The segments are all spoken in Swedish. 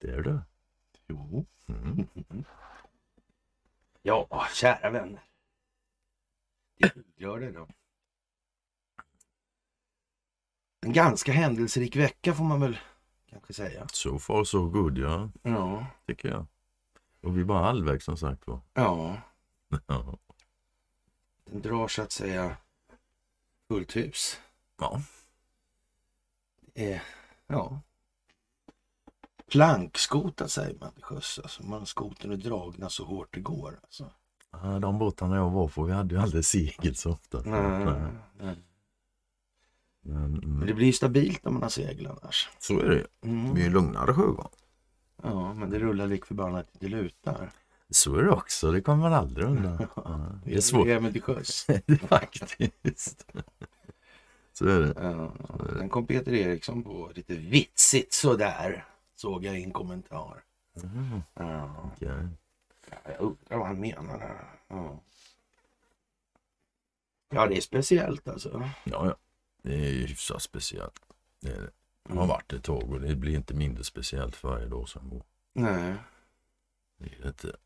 Det är du. Jo. Mm. Ja, kära vänner. Det gör det då. En ganska händelserik vecka får man väl kanske säga. So far so good, ja. Ja, Tycker jag. Och vi är bara halvvägs som sagt var. ja. Den drar så att säga fullt hus. ja. Eh, ja. Plankskotat säger man till sjöss. Alltså man skoten är dragna så hårt det går. Alltså. Ja, De båtarna jag var på, vi hade ju aldrig segel så ofta. Nej, nej. Men, Men mm, det blir ju stabilt när man har segel annars. så är det. Mm. Det är ju lugnare sjögång. Ja, men det rullar lik förbannat det lutar. Så är det också, det kommer man aldrig undan. Det är svårt Även till sjöss. faktiskt. Så är det. Den kom Peter Eriksson på lite vitsigt sådär. Såg jag i en kommentar. Mm, Ja, okej. jag undrar vad han menar. Ja. ja, det är speciellt alltså. Ja, ja. Det är ju hyfsat speciellt. Det, är det. det har Mm. varit ett tag och det blir inte mindre speciellt för varje dag som går. Nej. Det är det inte.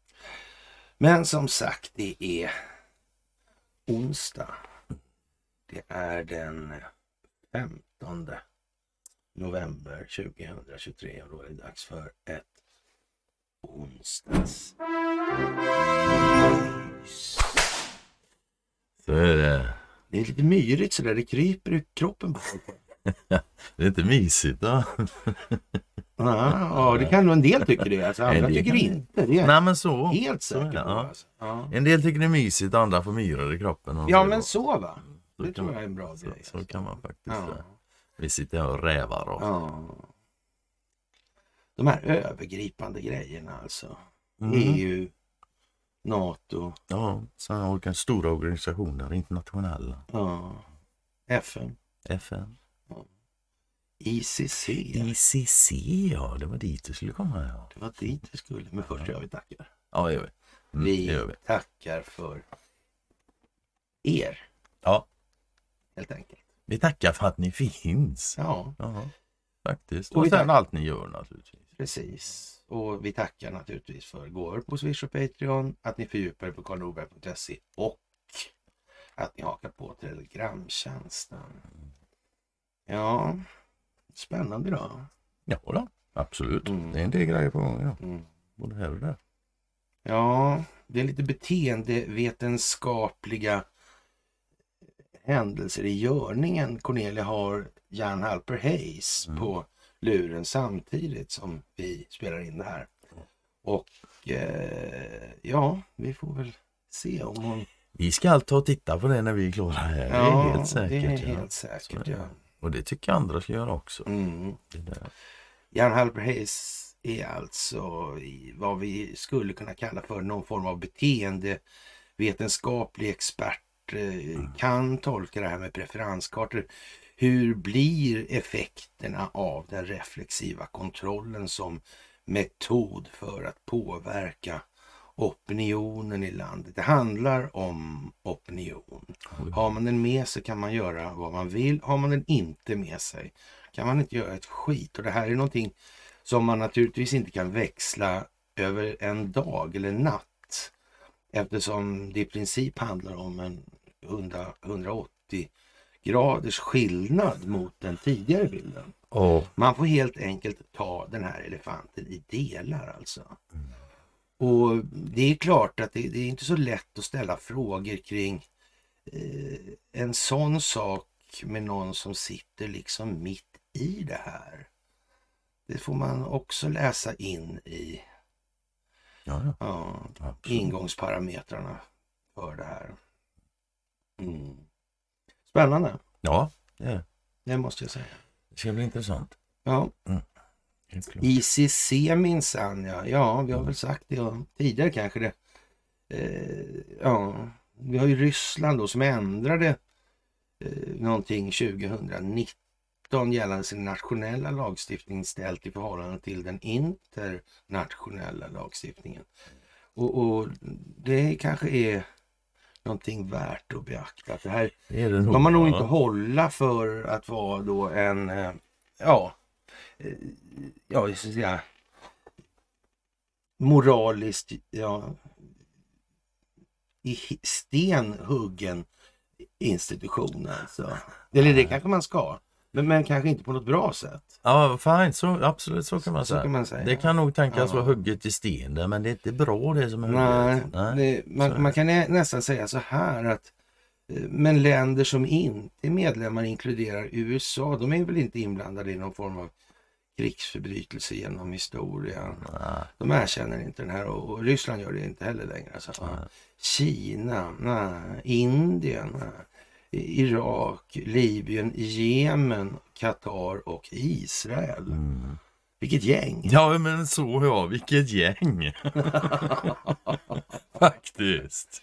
Men som sagt, det är onsdag. Det är den 15 november 2023 och då är det dags för ett onsdags. Så är det. Det är lite myrigt sådär, det kryper i kroppen på folk. Det är inte mysigt då. Ja, ja, det kan nog en del tycker det. Alltså, andra tycker kan- inte. Det Nej men så. helt så är säker det, på. ja. Alltså. Ja. En del tycker det är mysigt, andra får myror i kroppen. ja, så- men så va. så Det tror jag är en bra Så, grej. så kan man faktiskt Ja. Vi sitter här och rävar och... Ja. De här övergripande grejerna alltså. Mm. EU, NATO, Ja, sådana olika stora organisationer, internationella. ja. FN, FN. ICC. ICC, ja det var dit du skulle komma. Ja, Det var dit vi skulle. Men först gör vi tackar. ja det gör vi. Mm, Vi det gör vi. tackar för er, Ja, helt enkelt. vi tackar för att ni finns. Ja, Ja, faktiskt. Och Och sen allt ni gör naturligtvis. precis. Och vi tackar naturligtvis för gåvor på Swish och Patreon, att ni fördjupar er på karlnorberg.se och att ni hakar på Telegramtjänsten. Ja, spännande då. Ja då, absolut. Mm. Det är en del grejer på gång. Ja. Mm. Både här och där. Ja, det är lite beteendevetenskapliga händelser i görningen. Cornelia har Jan Halper Hayes Mm. på luren samtidigt som vi spelar in det här. Och eh, ja, vi får väl se om hon... Vi ska allt ta och titta på det när vi är klara här. det är helt säkert. det är ja. helt Så säkert. Ja. Och det tycker jag andra ska göra också. Mm. Jan Halper Hayes är alltså vad vi skulle kunna kalla för någon form av beteendevetenskaplig expert. eh, Kan tolka det här med preferenskartor. Hur blir effekterna av den reflexiva kontrollen som metod för att påverka opinionen i landet? Det handlar om opinion. Har man den med sig kan man göra vad man vill. Har man den inte med sig kan man inte göra ett skit. Och det här är någonting som man naturligtvis inte kan växla över en dag eller natt. Eftersom det i princip handlar om en 100, 180 graders skillnad mot den tidigare bilden. Och Man får helt enkelt ta den här elefanten i delar alltså. Och det är klart att det, det är inte så lätt att ställa frågor kring eh, en sån sak med någon som sitter liksom mitt i det här. Det får man också läsa in i ja, ja. ja, ingångsparametrarna för det här. Mm. Spännande, Ja, det, är det. måste jag säga. det ska bli intressant. Ja, klart. ICC minsann ja. Ja, vi har väl sagt det ja. tidigare kanske det. Eh, ja, vi har ju Ryssland då som ändrade eh, någonting 2019 gällande sin nationella lagstiftning ställt i förhållande till den internationella lagstiftningen. Och, och det kanske är någonting värt att beakta. Det här Det är det nog. ska man nog inte hålla för att vara då en, eh, ja, eh, ja, jag ska säga, moraliskt, ja, i sten huggen institution alltså. Eller det kanske man ska, men, men kanske inte på något bra sätt. Ja, fine. Så, absolut så kan man Så säga. kan man säga. Det kan nog tänkas Ja. vara hugget i sten där, men det är inte bra det som är Nej, hugget. Nej. Det, så man, man kan nä- nästan säga så här att eh, men länder som inte är medlemmar inkluderar USA. De är väl inte inblandade i någon form av krigsförbrytelse genom historien. Nej. De erkänner inte den här och, Ryssland gör det inte heller längre. Så. Kina, nej. Indien, nej. I- Irak, Libyen, Jemen, Qatar och Israel. Mm. Vilket gäng! Ja, men så ja, vilket gäng! Faktiskt.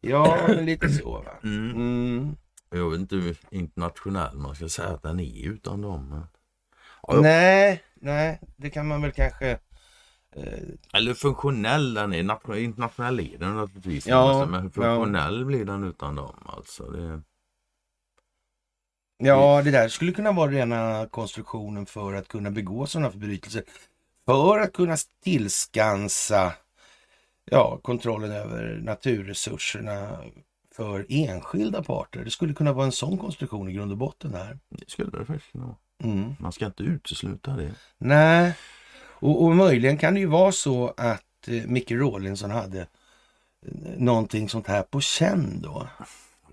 Ja, men lite så. Va? Mm. Mm. Jag vet inte hur internationell man ska säga att den är utan dem. Men... Ja, Nej, nej, det kan man väl kanske... Eh, Eller funktionell den är. Nation- Internationell är den naturligtvis. Ja, men hur funktionell blir den utan dem? Alltså, det... ja, det där skulle kunna vara rena konstruktionen för att kunna begå sådana förbrytelser. För att kunna tillskansa ja, kontrollen över naturresurserna för enskilda parter. Det skulle kunna vara en sån konstruktion i grund och botten här. det skulle det faktiskt kunna vara. Mm. Man ska inte utesluta det. Nej, och, och möjligen kan det ju vara så att eh, Micke Rawlinson hade eh, någonting sånt här på känn då.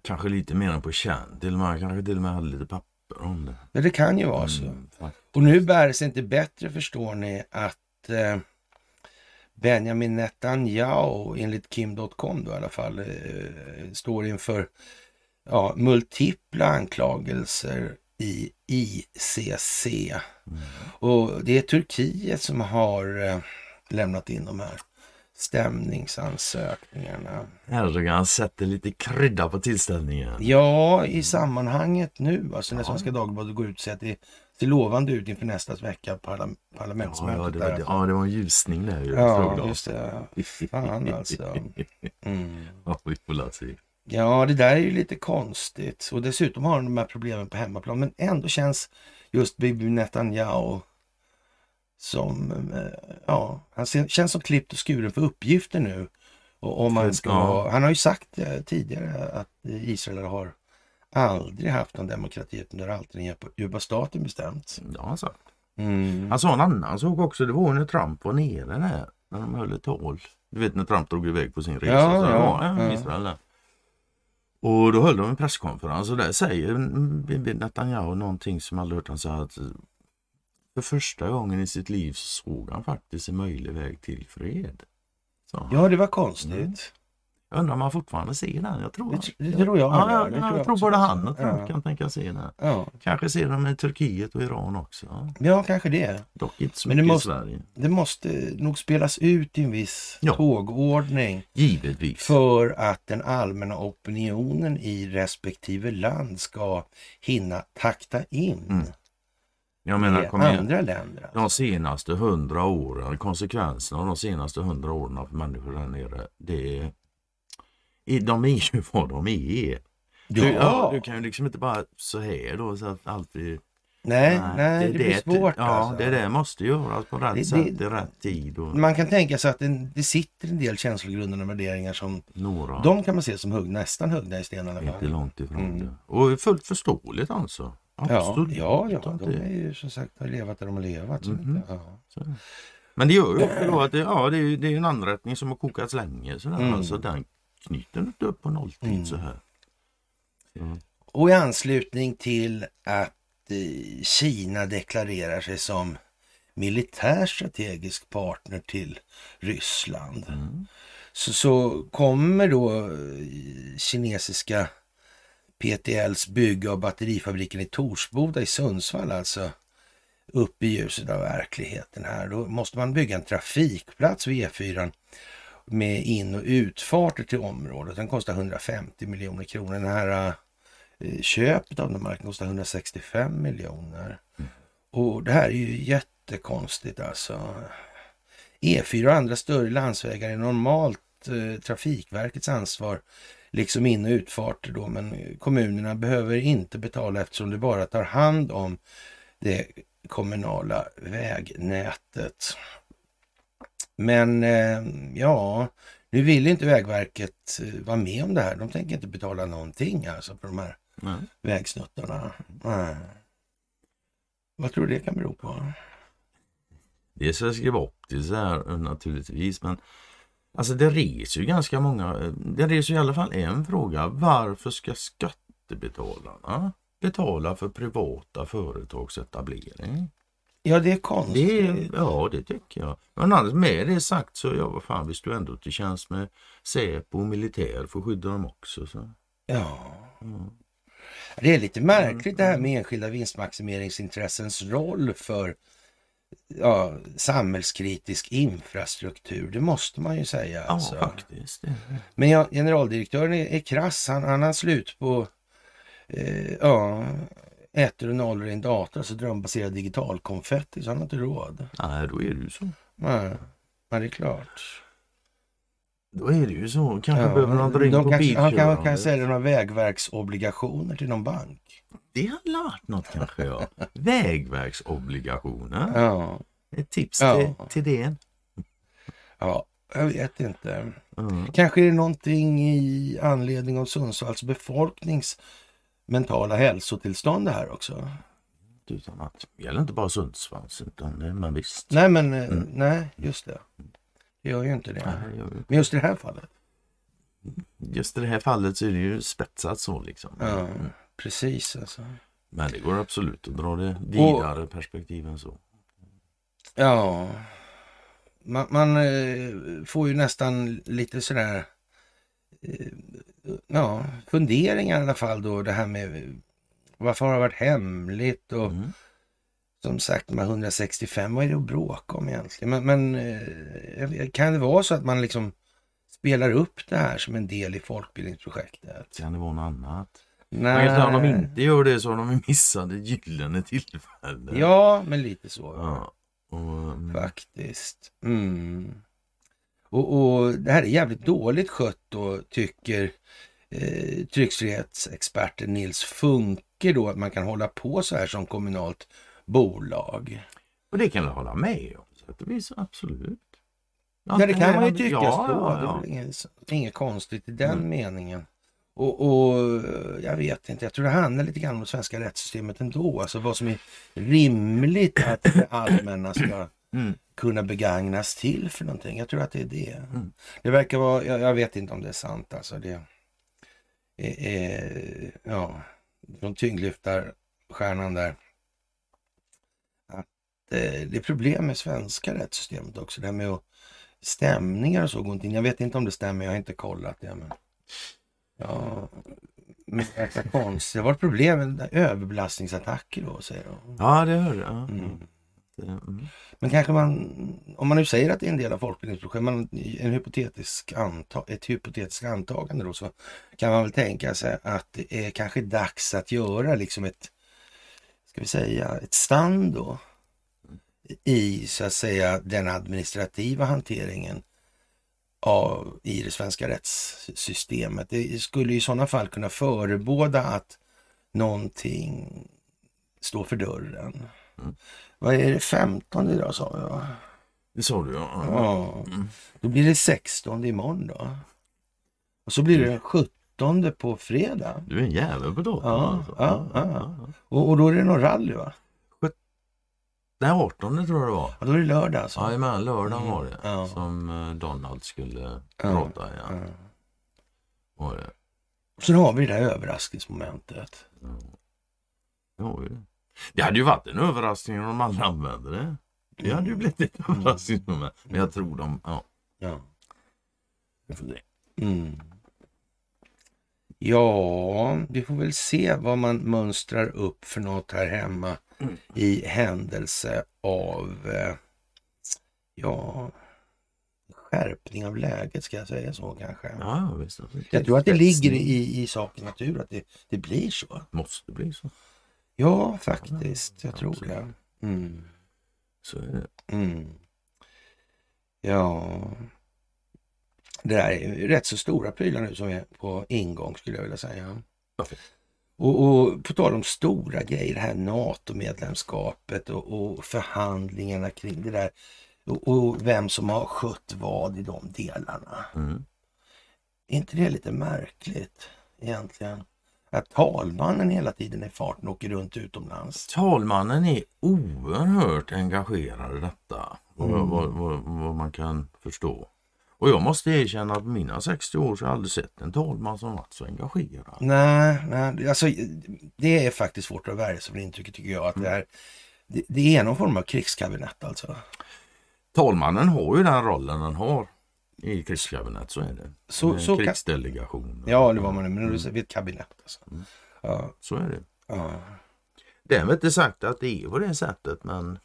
Kanske lite mer än på känn. Till och med, kanske till och med hade lite papper om det. Men det kan ju vara så. Mm, faktiskt. Och nu bär det sig inte bättre förstår ni att eh, Benjamin Netanyahu enligt Kim.com då i alla fall eh, står inför ja, multipla anklagelser i ICC. Mm. Och det är Turkiet som har eh, lämnat in de här stämningsansökningarna. Erdogan sätter lite krydda på tillställningen. Ja, i sammanhanget nu, alltså när Svenska Dagbladet går ut och säger att det ser lovande ut inför nästa vecka, parla Ja, parlamentsmötet. ja, det där. var, ja, det var en ljusning där. Ja, just det. Fan alltså. Mm. Ja, vi får se. Ja, det där är ju lite konstigt. Och dessutom har de de här problemen på hemmaplan. Men ändå känns just Bibi Netanyahu som, eh, ja, han känns som klippt och skuren för uppgifter nu. Och om man ska, Ja. Han har ju sagt eh, tidigare att Israel har aldrig haft någon demokrati, utan det har alltid den djupa- staten bestämt. Ja, han sa. Mm. Han sa en annan sak också. Det var när Trump var nere där. När de höll ett tal. Du vet när Trump drog iväg på sin resa. Ja, så ja, han i ja. Israel där. Och då höll de en presskonferens och där säger Netanyahu någonting som jag aldrig hört han säga att för första gången i sitt liv så såg han faktiskt en möjlig väg till fred. Ja, det var konstigt. Mm. Jag undrar om han fortfarande ser den. Jag tror, Det, det tror jag. han ja, gör. jag, tror också. både han och Trump Ja. kan tänka se den. Ja. Kanske ser de i Turkiet och Iran också. ja, kanske det. Dock inte så Men det mycket måste- i Sverige. Det måste nog spelas ut i en viss Ja. tågordning Givetvis. för att den allmänna opinionen i respektive land ska hinna takta in Mm. Jag menar, kom igen. andra länder. De senaste hundra åren, konsekvenserna av de senaste hundra åren för människor där nere, det är... De är ju vad de är. Du, ja, du kan ju liksom inte bara så här då så att allt blir... nej, nej, det, blir svårt Ja, alltså. det där måste göras på rätt Det- sätt det- i rätt tid. Och Man kan tänka sig att det, det sitter en del känslogrundande värderingar som några, de kan man se som hugg, nästan huggna i sten i alla inte långt ifrån Mm. det. Och fullt förståeligt alltså. Ja, Absolut. ja, ja, Att de det- är ju som sagt har levat där de har levat. Så Mhm. ja. Så. Men det gör ju också då att det, ja, det, är, det är en anrättning som har kokats länge. Sådär. Mm. Alltså, den knyter inte upp på nolltid Mm. så här. Så. Och i anslutning till att eh, Kina deklarerar sig som militär strategisk partner till Ryssland Mm. så, så kommer då eh, kinesiska PTLs bygge av batterifabriken i Torsboda i Sundsvall alltså upp i ljuset av verkligheten här. Då måste man bygga en trafikplats vid E4 med in och utfarter till området. Den kostar 150 miljoner kronor. Den här eh, köpet av den marken kostar 165 miljoner. Och det här är ju jättekonstigt alltså. E4 och andra större landsvägar är normalt eh, Trafikverkets ansvar liksom in och utfarter då, men kommunerna behöver inte betala eftersom det bara tar hand om det kommunala vägnätet. Men eh, ja, nu vill inte Vägverket eh, vara med om det här. De tänker inte betala någonting alltså på de här Nej. vägsnuttarna. Nej. Vad tror du det kan bero på? Det ska jag skriva upp det så här naturligtvis. Men alltså det reser ju ganska många. Det reser i alla fall en fråga. Varför ska skattebetalarna betala för privata företags etablering? Ja, det är konstigt. Det är, ja, det tycker jag. Men annars med det sagt så, ja vad fan, vi står ändå till tjänst med Säpo och militär för att skydda dem också. Så. Ja. Mm. Det är lite märkligt det här med enskilda vinstmaximeringsintressens roll för ja, samhällskritisk infrastruktur. Det måste man ju säga. Ja, Alltså. faktiskt. Men ja, generaldirektören är, är krass. Han, han har slut på eh, ja, ettor och nollor i en dator, alltså drömbaserad digitalkonfetti, så han har inte råd. Nej, då är det ju så. Nej, men det är klart. Då är det ju så. Kanske Ja, behöver han dra in på kanske, han kan, kan sälja några vägverksobligationer till någon bank. Det hade varit något kanske ja. Vägverksobligationer. Ja, Ett tips Ja. till, till det. ja jag vet inte. Mm. Kanske är det någonting i anledning av Sundsvalls befolknings mentala hälsotillstånd det här också. Utan att, det gäller inte bara Sundsvalls utan det- men visst. Nej, men eh, Mm. nej, just det. Det gör ju inte det. Nej, jag- Men just i det här fallet. Just i det här fallet så är det ju spetsat så liksom. Ja, Mm. precis alltså. Men det går absolut att dra det vidare perspektiv än så. Ja, man, man eh, får ju nästan lite sådär eh, ja, funderingar i alla fall då det här med varför har det varit hemligt och Mm. som sagt de här 165, vad är det att bråka om egentligen? Men, men eh, kan det vara så att man liksom spelar upp det här som en del i folkbildningsprojektet? Kan det vara något annat? Nej. Man kan säga, om de inte gör det så har de missat ett gyllene tillfälle. Ja, men lite så. Ja. Och, mm, Faktiskt. Mm. Och, och det här är jävligt dåligt skött då, tycker eh, tryckfrihetsexperten Nils Funke då, att man kan hålla på så här som kommunalt bolag. och det kan jag hålla med om. Så absolut. Ja, det kan man ju Ja, tycka ja, så. ja, Det är ja. inget, inget konstigt i den Mm. meningen. Och, och jag vet inte, jag tror det handlar lite grann om det svenska rättssystemet ändå. Alltså vad som är rimligt att det allmänna ska Mm. kunna begagnas till för någonting. Jag tror att det är det. Mm. Det verkar vara, jag, jag vet inte om det är sant alltså. Det är, är ja, från tyngdlyftarstjärnan där. Att eh, det är problem med svenska rättssystemet också. Det här med att stämningar och så in. Jag vet inte om det stämmer, jag har inte kollat det. Men, ja, verkar konstigt. Det har varit problem med överbelastningsattacker då, säger de. Ja, det jag. Ja. Mm. Det- Mm. Men kanske man, om man nu säger att det är en del av folkbildningsprojekt, man, en hypotetisk anta, ett hypotetiskt antagande då, så kan man väl tänka sig att det är kanske dags att göra liksom ett, ska vi säga, ett stand då i så att säga den administrativa hanteringen av, i det svenska rättssystemet. Det skulle i sådana fall kunna förebåda att någonting står för dörren. Mm. Vad är det, 15 idag sa jag? Det sa du ja. Ja, Mm. då blir det 16 imorgon då. Och så blir det den 17 på fredag. Du är en jävel på datorn Ja, alltså. ja, ja. Och, och då är det någon rally va? Den 18 tror jag det var. Ja, då är det lördag alltså. Jajamän, lördagen Mm, var det. ja. Som eh, Donald skulle Ja, prata i. Ja. Ja. Var det. Så då har vi det där överraskningsmomentet. Ja. Det var ju det. Det hade ju varit en överraskning om de aldrig använde det. Det hade ju blivit ett Mm. överraskningsmoment. Men jag tror de, ja. Ja. vi får se. Mm. Ja, vi får väl se vad man mönstrar upp för något här hemma Mm. i händelse av eh, ja, skärpning av läget, ska jag säga så kanske. Ja visst. Jag tror att det ligger i, i sakens natur att det, det blir så. Måste bli så. Ja, faktiskt. Jag tror Absolut. det. Mm. Så är det. Mm. Ja. Det där är ju rätt så stora prylar nu som är på ingång skulle jag vilja säga. Och, och på tal om stora grejer, det här NATO-medlemskapet och, och förhandlingarna kring det där och, och vem som har skött vad i de delarna. Mm. Är inte det lite märkligt egentligen? Att talmannen hela tiden är farten och åker runt utomlands. Talmannen är oerhört engagerad i detta. Vad, Mm. vad, vad, vad man kan förstå. Och jag måste erkänna att mina 60 år så har jag aldrig sett en talman som varit så engagerad. Nej, nej alltså, det är faktiskt svårt att värja sig för intrycket tycker jag. Att det, är, det, det är någon form av krigskabinett alltså. Talmannen har ju den rollen den har i krigskabinett, så är det. Så- så kan- krigsdelegation. Ja, eller vad man är, men säger vid ett kabinett. Alltså. Ja, Så är det. ja. Därmed inte sagt att det är på det sättet, men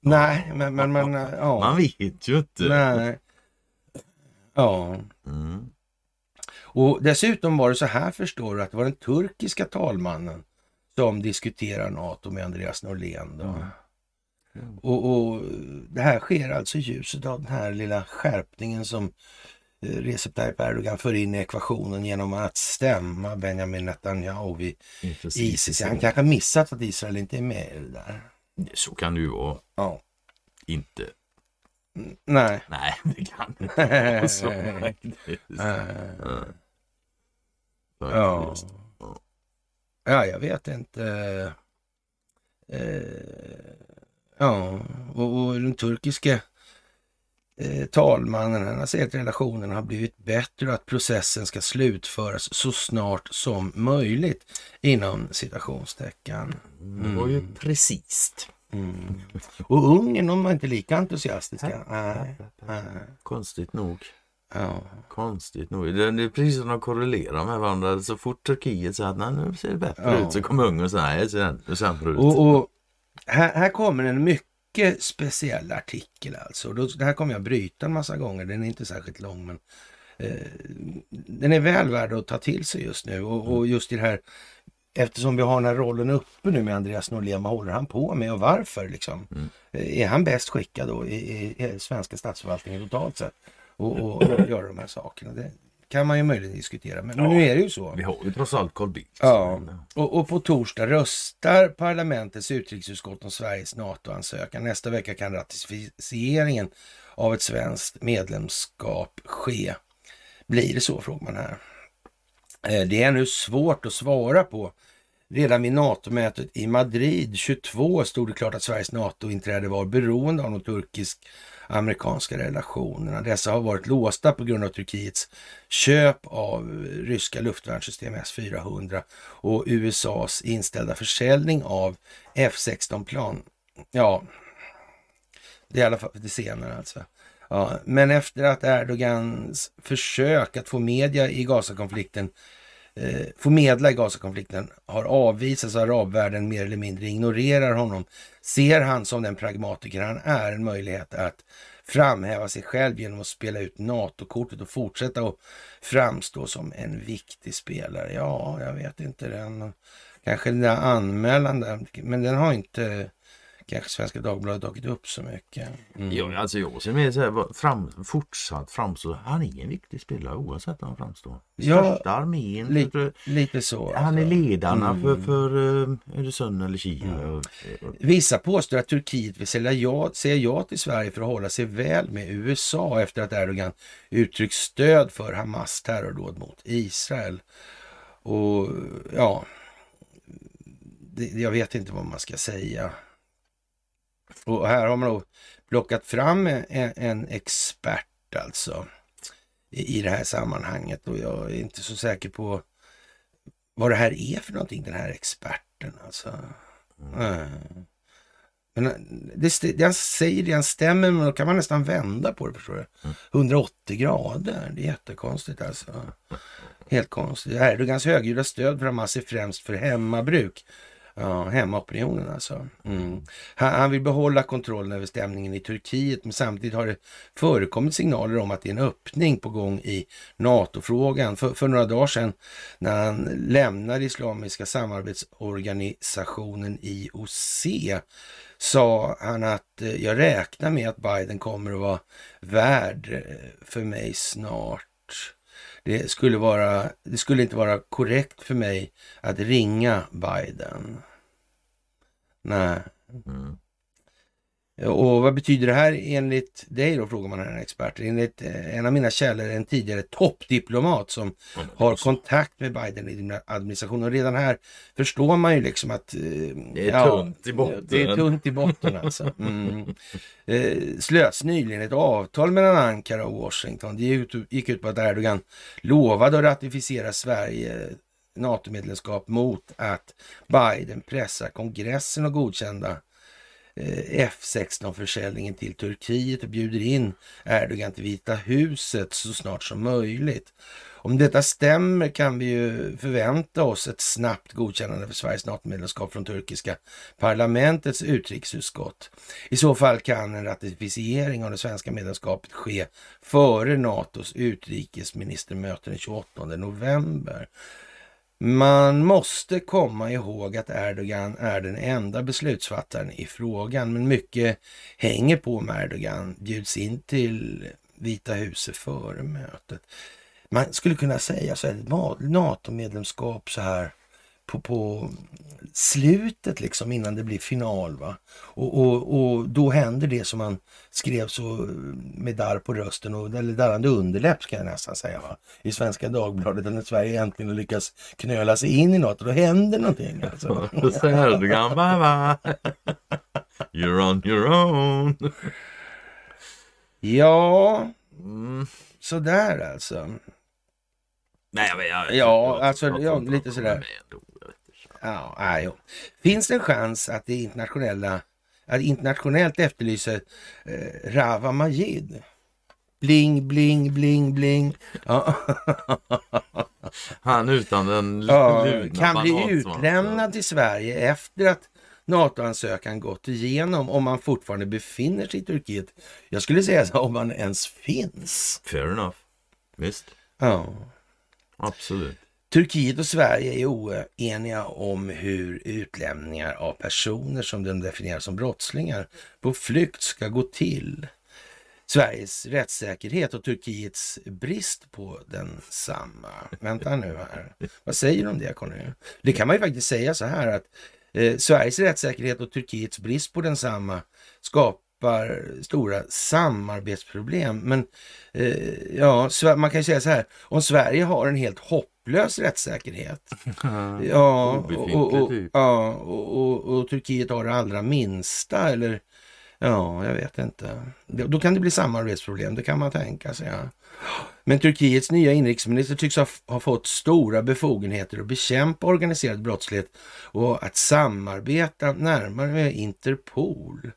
Nej, men, men, men ja. man vet ju inte. Nej. Ja, Mm. och dessutom var det så här förstår du att det var den turkiska talmannen som diskuterar NATO med Andreas Norlén. Då. Mm. Och, och det här sker alltså i ljuset av den här lilla skärpningen som eh, Recep Tayyip Erdogan för in i ekvationen genom att stämma Benjamin Netanyahu vid Precis. ISIS. Han kanske missat att Israel inte är med i det där. Så kan det ju vara. Ja. Inte. Nej. Nej, det kan inte vara så. Eh, Ja. Ja, jag vet inte. Eh, ja, och, och den turkiska eh, talmannen han sagt att relationerna har blivit bättre och att processen ska slutföras så snart som möjligt inom citationstecken. Det var ju precis. Mm. Och Ungern, de var inte lika entusiastiska. Nej. nej. Konstigt nog. Ja. Konstigt nog. Det är precis som de korrelerar med varandra. Så fort Turkiet säger att nu ser det bättre Ja. ut så kommer Ungern och säger nej, det ser ännu sämre ut. Och, och här, här kommer en mycket speciell artikel alltså. Då, det här kommer jag bryta en massa gånger. Den är inte särskilt lång men eh, den är väl värd att ta till sig just nu. Och, och just i det här eftersom vi har den här rollen uppe nu med Andreas Norlén. Vad håller han på med och varför liksom? Mm. Eh, Är han bäst skickad då i, i, i svenska statsförvaltningen totalt sett? Och, och, och göra de här sakerna. Det kan man ju möjligen diskutera. Men, men Ja. nu är det ju så. Vi har ju trots allt Carl Bildt. Ja, och, och på torsdag röstar parlamentets utrikesutskott om Sveriges NATO-ansökan. Nästa vecka kan ratificeringen av ett svenskt medlemskap ske. Blir det så, frågar man här. Eh, Det är nu svårt att svara på. Redan vid NATO-mötet i Madrid 22 stod det klart att Sveriges NATO-inträde var beroende av de amerikanska relationerna. Dessa har varit låsta på grund av Turkiets köp av ryska luftvärnssystem S-400 och USAs inställda försäljning av F-16-plan. Ja, det är i alla fall det senare alltså. Ja, men efter att Erdogans försök att få media i Gazakonflikten eh, medla i Gazakonflikten har avvisats av arabvärlden mer eller mindre ignorerar honom ser han som den pragmatiker han är en möjlighet att framhäva sig själv genom att spela ut NATO-kortet och fortsätta att framstå som en viktig spelare. Ja, jag vet inte. Den, kanske den där anmälan där, men den har inte kanske Svenska Dagbladet tagit upp så mycket. Mm. Ja, alltså jag ser mer så här, fram, fortsatt framstå. Han är en viktig spelare oavsett hur han framstår. Ja, Största armén. li- för- Lite så. han är alltså. ledarna Mm. för, för uh, Öresund eller Kina. Vissa påstår att Turkiet vill säga ja, säga ja till Sverige för att hålla sig väl med USA efter att Erdogan uttryckt stöd för Hamas terrordåd mot Israel. Och ja, det, jag vet inte vad man ska säga. Och här har man då plockat fram en, en expert alltså i, i det här sammanhanget och jag är inte så säker på vad det här är för någonting, den här experten alltså. Nej. Men det, st- det han säger, det han stämmer, men då kan man nästan vända på det, förstår du. 180 grader, det är jättekonstigt alltså. Helt konstigt. Erdogans högljudda stöd för Hamas är främst för hemmabruk. Ja, hemmaopinionen alltså. Mm. Han, han, vill behålla kontrollen över stämningen i Turkiet, men samtidigt har det förekommit signaler om att det är en öppning på gång i NATO-frågan. För, för några dagar sedan när han lämnade Islamiska samarbetsorganisationen IOC sa han att eh, jag räknar med att Biden kommer att vara värd eh, för mig snart. Det skulle, vara, det skulle inte vara korrekt för mig att ringa Biden. Nej. Mm. Och vad betyder det här enligt dig då, frågar man här en expert. Enligt eh, en av mina källor, en tidigare toppdiplomat som mm. har kontakt med Biden-administrationen. Och redan här förstår man ju liksom att... Eh, det är ja, tunt i botten. Det är tunt i botten alltså. Mm. Eh, slöts nyligen ett avtal mellan Ankara och Washington. Det gick ut på att Erdogan lovade att ratificera Sverige NATO-medlemskap mot att Biden pressar kongressen att godkänna Eh, Eh, F16-försäljningen till Turkiet och bjuder in Erdogan till Vita huset så snart som möjligt. Om detta stämmer kan vi ju förvänta oss ett snabbt godkännande för Sveriges NATO-medlemskap från turkiska parlamentets utrikesutskott. I så fall kan en ratificering av det svenska medlemskapet ske före NATOs utrikesministermöte den 28 november. Man måste komma ihåg att Erdogan är den enda beslutsfattaren i frågan, men mycket hänger på om Erdogan bjuds in till Vita huset före mötet. Man skulle kunna säga så här, NATO-medlemskap så här på, på slutet liksom innan det blir final. Va? Och, och, och då händer det som man skrev så med darr på rösten, och, eller darrande underläpp kan jag nästan säga, va? i Svenska Dagbladet, när Sverige äntligen lyckas knöla sig in i något och då händer någonting. Alltså. You're on your own. ja, mm. sådär alltså. Nej, men jag, ja, alltså ja, lite sådär. Ja, nej, Finns det en chans att det internationella, att internationellt efterlyser eh, Rava Majid? Bling, bling, bling, bling. Ja. Han utan den ja, Kan bli utlämnad till Sverige efter att NATO-ansökan gått igenom om man fortfarande befinner sig i Turkiet. Jag skulle säga så om man ens finns. Fair enough. Visst. Ja. Absolut. Turkiet och Sverige är oeniga om hur utlämningar av personer som de definierar som brottslingar på flykt ska gå till. Sveriges rättssäkerhet och Turkiets brist på densamma. Vänta nu här. Vad säger du om det Conny? Det kan man ju faktiskt säga så här att eh, Sveriges rättssäkerhet och Turkiets brist på densamma skapar stora samarbetsproblem. Men eh, ja, man kan ju säga så här, om Sverige har en helt hopp hopplös rättssäkerhet. ja, och, och, typ. ja och, och, Turkiet har det allra minsta eller ja, jag vet inte. Då kan det bli samarbetsproblem, det kan man tänka sig. Ja. Men Turkiets nya inrikesminister tycks ha, ha, fått stora befogenheter att bekämpa organiserad brottslighet och att samarbeta närmare med Interpol.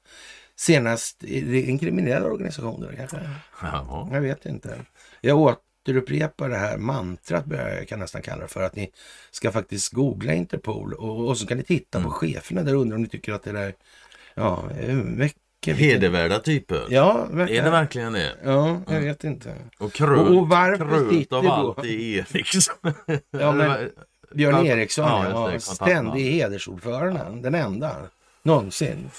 Senast, en kriminell organisation kanske? Ja. Jag vet inte. Jag åt återupprepa det här mantrat, jag kan nästan kalla det för, att ni ska faktiskt googla Interpol och, och så kan ni titta mm. på cheferna där undrar om ni tycker att det där, ja, mycket Hedervärda typer? Ja, verkligen. Är det verkligen det? Ja, jag vet inte. Och krönt, och, och varför krönt av allt i Eriksson. ja, men Björn Eriksson, ja, ja ständig hedersordförande, den enda någonsin.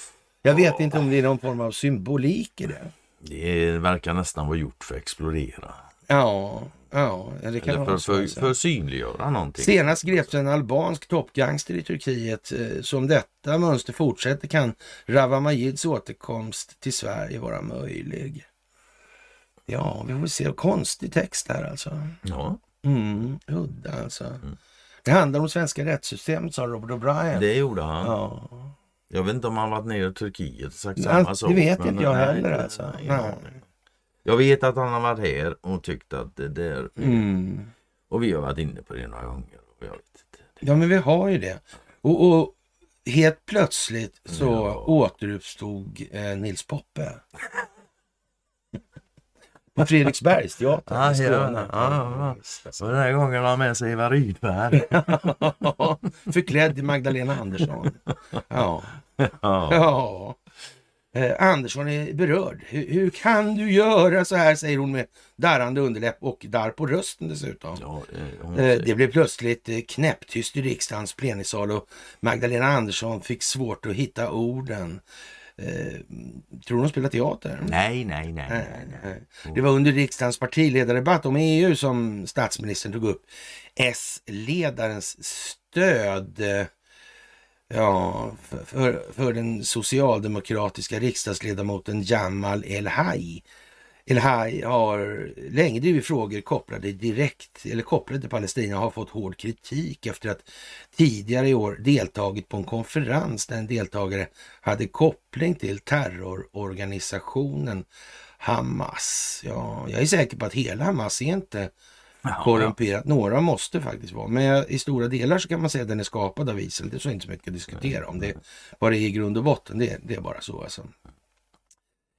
Jag vet inte om det är någon form av symbolik i det. Det verkar nästan vara gjort för att explodera. Ja, ja det kan Eller för, för, för synliggöra någonting. Senast greps en albansk toppgangster i Turkiet. Eh, som detta mönster fortsätter kan Rawa Majids återkomst till Sverige vara möjlig. Ja, vi får se. Konstig text här alltså. Ja. Mm, udda alltså. Mm. Det handlar om svenska rättssystemet, sa Robert O'Brien. Det gjorde han. Ja. Jag vet inte om han varit nere i Turkiet och sagt samma sak. Det vet inte jag heller alltså. Nej. Jag vet att han har varit här och tyckt att det där... Mm. Och vi har varit inne på det några gånger. Och jag vet inte. Ja, men vi har ju det. Och, och helt plötsligt så ja. återuppstod eh, Nils Poppe. Fredriksbergsteatern Ja, i Skåne. Så den här gången har han med sig Eva Rydberg. Förklädd till Magdalena Andersson. Ja. ja. Eh, Andersson är berörd. Hur, hur kan du göra så här, säger hon med darrande underläpp och darr på rösten dessutom. Ja, eh, Eh, Det blev plötsligt eh, knäpptyst i riksdagens plenisal och Magdalena Andersson fick svårt att hitta orden. Eh, tror du hon spelar teater? Nej, nej, nej. Nej, nej, nej. nej. Det var under riksdagens partiledardebatt om EU som statsministern tog upp S-ledarens stöd eh, ja, för, för, för den socialdemokratiska riksdagsledamoten Jamal El-Haj. El-Haj har länge drivit frågor kopplade direkt eller kopplade till Palestina och har fått hård kritik efter att tidigare i år deltagit på en konferens där en deltagare hade koppling till terrororganisationen Hamas. Ja, jag är säker på att hela Hamas är inte korrumperat. Några måste faktiskt vara. Men i stora delar så kan man säga att den är skapad av Israel. Det är så inte så mycket att diskutera om. Det vad det är i grund och botten. Det, det är bara så alltså.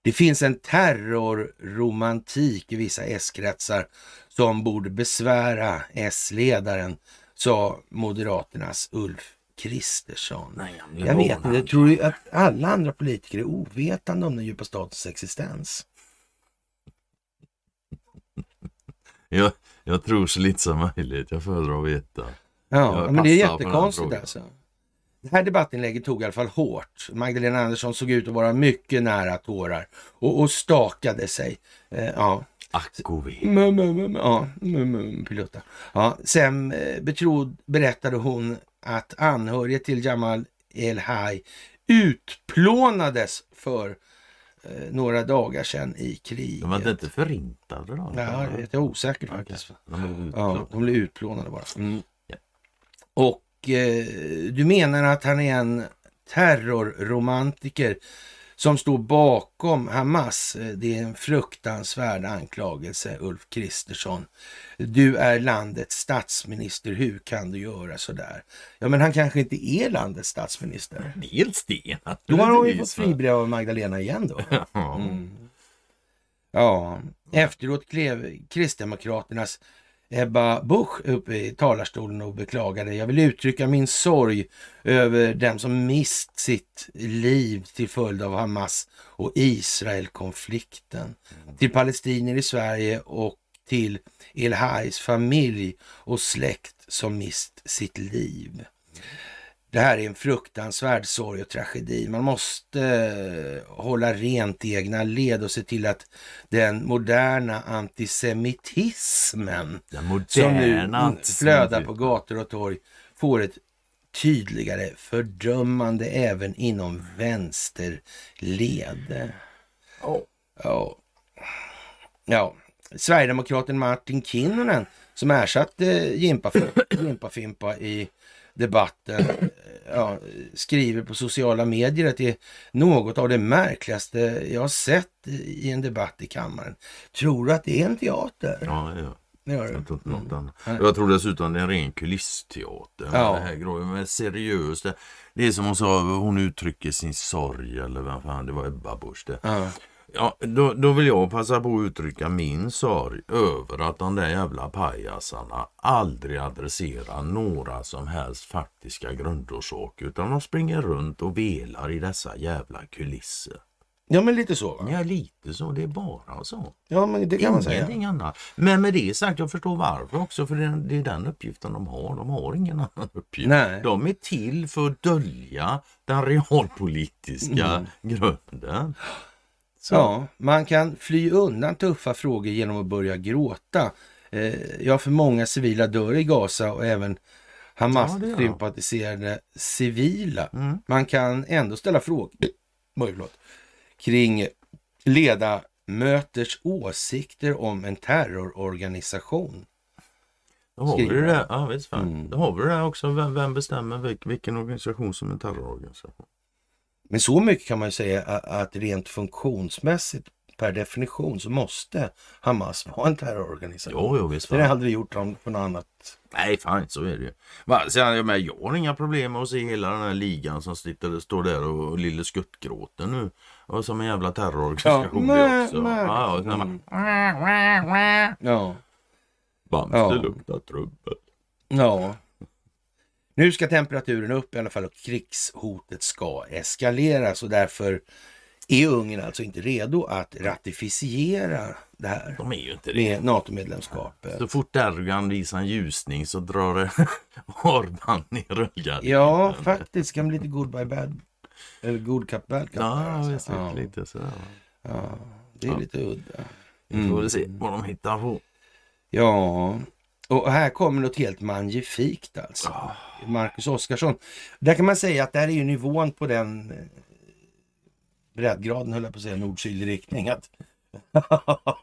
Det finns en terrorromantik i vissa S-kretsar som borde besvära S-ledaren, sa Moderaternas Ulf Kristersson. Nej, blir Jag vet inte, jag tror ju att alla andra politiker är ovetande om den djupa statens existens. Jag, jag tror så lite som möjligt. Jag föredrar att veta. Ja, Jag men det är jättekonstigt alltså. Det här debattinlägget tog i alla fall hårt. Magdalena Andersson såg ut att vara mycket nära tårar och, och stakade sig. Eh, ja. Akovi. Mm, mm, mm, ja, mm, mm, pilota. Ja, sen eh, betrod, berättade hon att anhöriga till Jamal El-Haj utplånades för eh, några dagar sedan i kriget. De var inte förintade då? Ja, jag är osäker faktiskt. De Ja, de blev utplånade bara. Mm. Ja. Och du menar att han är en terrorromantiker som står bakom Hamas. Eh, Det är en fruktansvärd anklagelse, Ulf Kristersson. Du är landets statsminister, hur kan du göra så där? Ja, men han kanske inte är landets statsminister. Dels det. Då har hon ju fått fribrev av Magdalena igen då. Ja. Mm. Ja, efteråt klev Kristdemokraternas Ebba Busch upp i talarstolen och beklagade. Jag vill uttrycka min sorg över dem som mist sitt liv till följd av Hamas och Israel-konflikten. Till palestinier i Sverige och till El-Hajs familj och släkt som mist sitt liv. Det här är en fruktansvärd sorg och tragedi. Man måste eh, hålla rent i egna led och se till att den moderna antisemitismen Den som nu moderna flödar på gator och torg får ett tydligare fördömande även inom vänsterled. Ja. Ja. ja. Sverigedemokraten Martin Kinnunen som ersatte Jimpa, Jimpa Fimpa i debatten ja, skriver på sociala medier att det är något av det märkligaste jag har sett i en debatt i kammaren. Tror du att det är en teater? Ja, ja. Det Jag tror inte något du? annat. Nej. Jag tror dessutom det är en ren kulissteater. Ja. Det här grejen med seriöst. Det, det är som hon sa, hon uttrycker sin sorg eller vad fan, det var Ebba Busch. Ja. Ja, då, då vill jag passa på att uttrycka min sorg över att de där jävla pajasarna aldrig adresserar några som helst faktiska grundorsaker utan de springer runt och velar i dessa jävla kulisser. ja, men lite så va? Ja, lite så. Det är bara så. Ja, men det kan man säga. Ingenting annat. Men med det sagt, jag förstår varför också. För det är, det är den uppgiften de har. De har ingen annan uppgift. Nej. De är till för att dölja den realpolitiska grunden. Så. Ja, man kan fly undan tuffa frågor genom att börja gråta. Eh, ja, för många civila dör i Gaza och även Ja, det gör de. Hamas-sympatiserade civila. Mm. Man kan ändå ställa frågor förlåt, kring ledamöters åsikter om en terrororganisation. Då har vi det. Ja, visst fan. Mm. Då har vi det också. Vem, vem bestämmer vilk, vilken organisation som är en terrororganisation? Men så mycket kan man ju säga att rent funktionsmässigt per definition så måste Hamas vara en terrororganisation. Jo, jo, visst. Det fan. aldrig gjort dem för något annat. Nej, fan så är det ju. Sen, jag, menar, jag har inga problem med att se hela den här ligan som sitter, står där och, och lille skuttgråter nu. Och som en jävla terrororganisation Ja, det också. men- Ja, och sen Mm. bara, Ja. Bamse Ja. luktar trubbel. Ja. Nu ska temperaturen upp i alla fall och krigshotet ska eskaleras och därför är Ungern alltså inte redo att ratificera det här De är ju inte det. med NATO-medlemskapet. Så fort Erdogan visar en ljusning så drar det Orban ner rullgardinen. Ja, faktiskt kan bli lite good by bad. Eller good cup bad cup. Ja, alltså. ja, lite sådär. ja, det är Ja. lite udda. Vi får väl se Mm. vad de hittar på. Ja, och här kommer något helt magnifikt alltså. Ja. Marcus Oskarsson. Där kan man säga att det här är ju nivån på den eh, breddgraden, höll jag på att säga, nord-sydlig riktning. Att,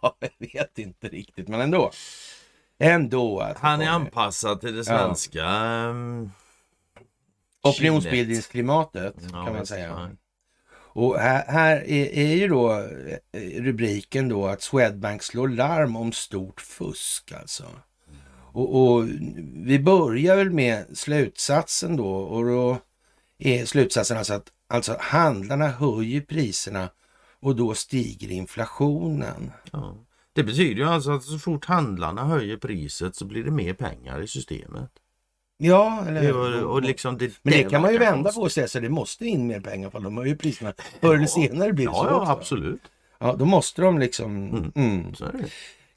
jag vet inte riktigt, men ändå. Ändå. Det Han är anpassad till det svenska. ehm, Opinionsbildningsklimatet Ja, kan man säga. ja. Och här, här är, är ju då eh, rubriken då att Swedbank slår larm om stort fusk alltså. Och, och vi börjar väl med slutsatsen då och då är slutsatsen alltså att alltså handlarna höjer priserna och då stiger inflationen. Ja. Det betyder ju alltså att så fort handlarna höjer priset så blir det mer pengar i systemet. Ja, eller Och, och liksom det, Men det kan man ju vända på och säga så det måste in mer pengar för de höjer priserna. Förr eller senare blir det Ja, så ja också. absolut. Ja, då måste de liksom... Mm. Mm.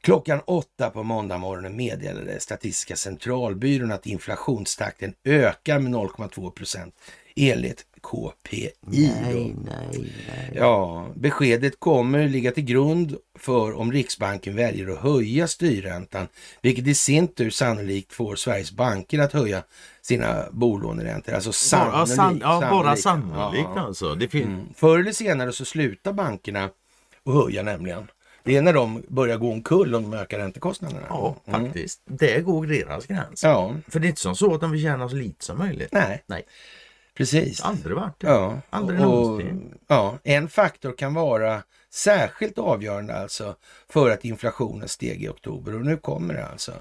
Klockan åtta på måndag morgonen meddelade Statistiska centralbyrån att inflationstakten ökar med 0,2 procent enligt KPI. då. nej, nej. Ja, beskedet kommer ligga till grund för om Riksbanken väljer att höja styrräntan, vilket i sin tur sannolikt får Sveriges banker att höja sina bolåneräntor. Alltså Bara, sannolikt. san, ja, bara sannolikt. sannolikt Ja. alltså. Det fin- Mm. Förr eller senare så slutar bankerna att höja nämligen. Det är när de börjar gå omkull om de ökar räntekostnaderna. Ja, Mm. faktiskt. Det går deras gräns. Ja, För det är inte som så att de vill tjäna så lite som möjligt. nej, Nej, precis. aldrig varit det. Ja, Aldrig och, ja, en faktor kan vara särskilt avgörande alltså för att inflationen steg i oktober och nu kommer det alltså.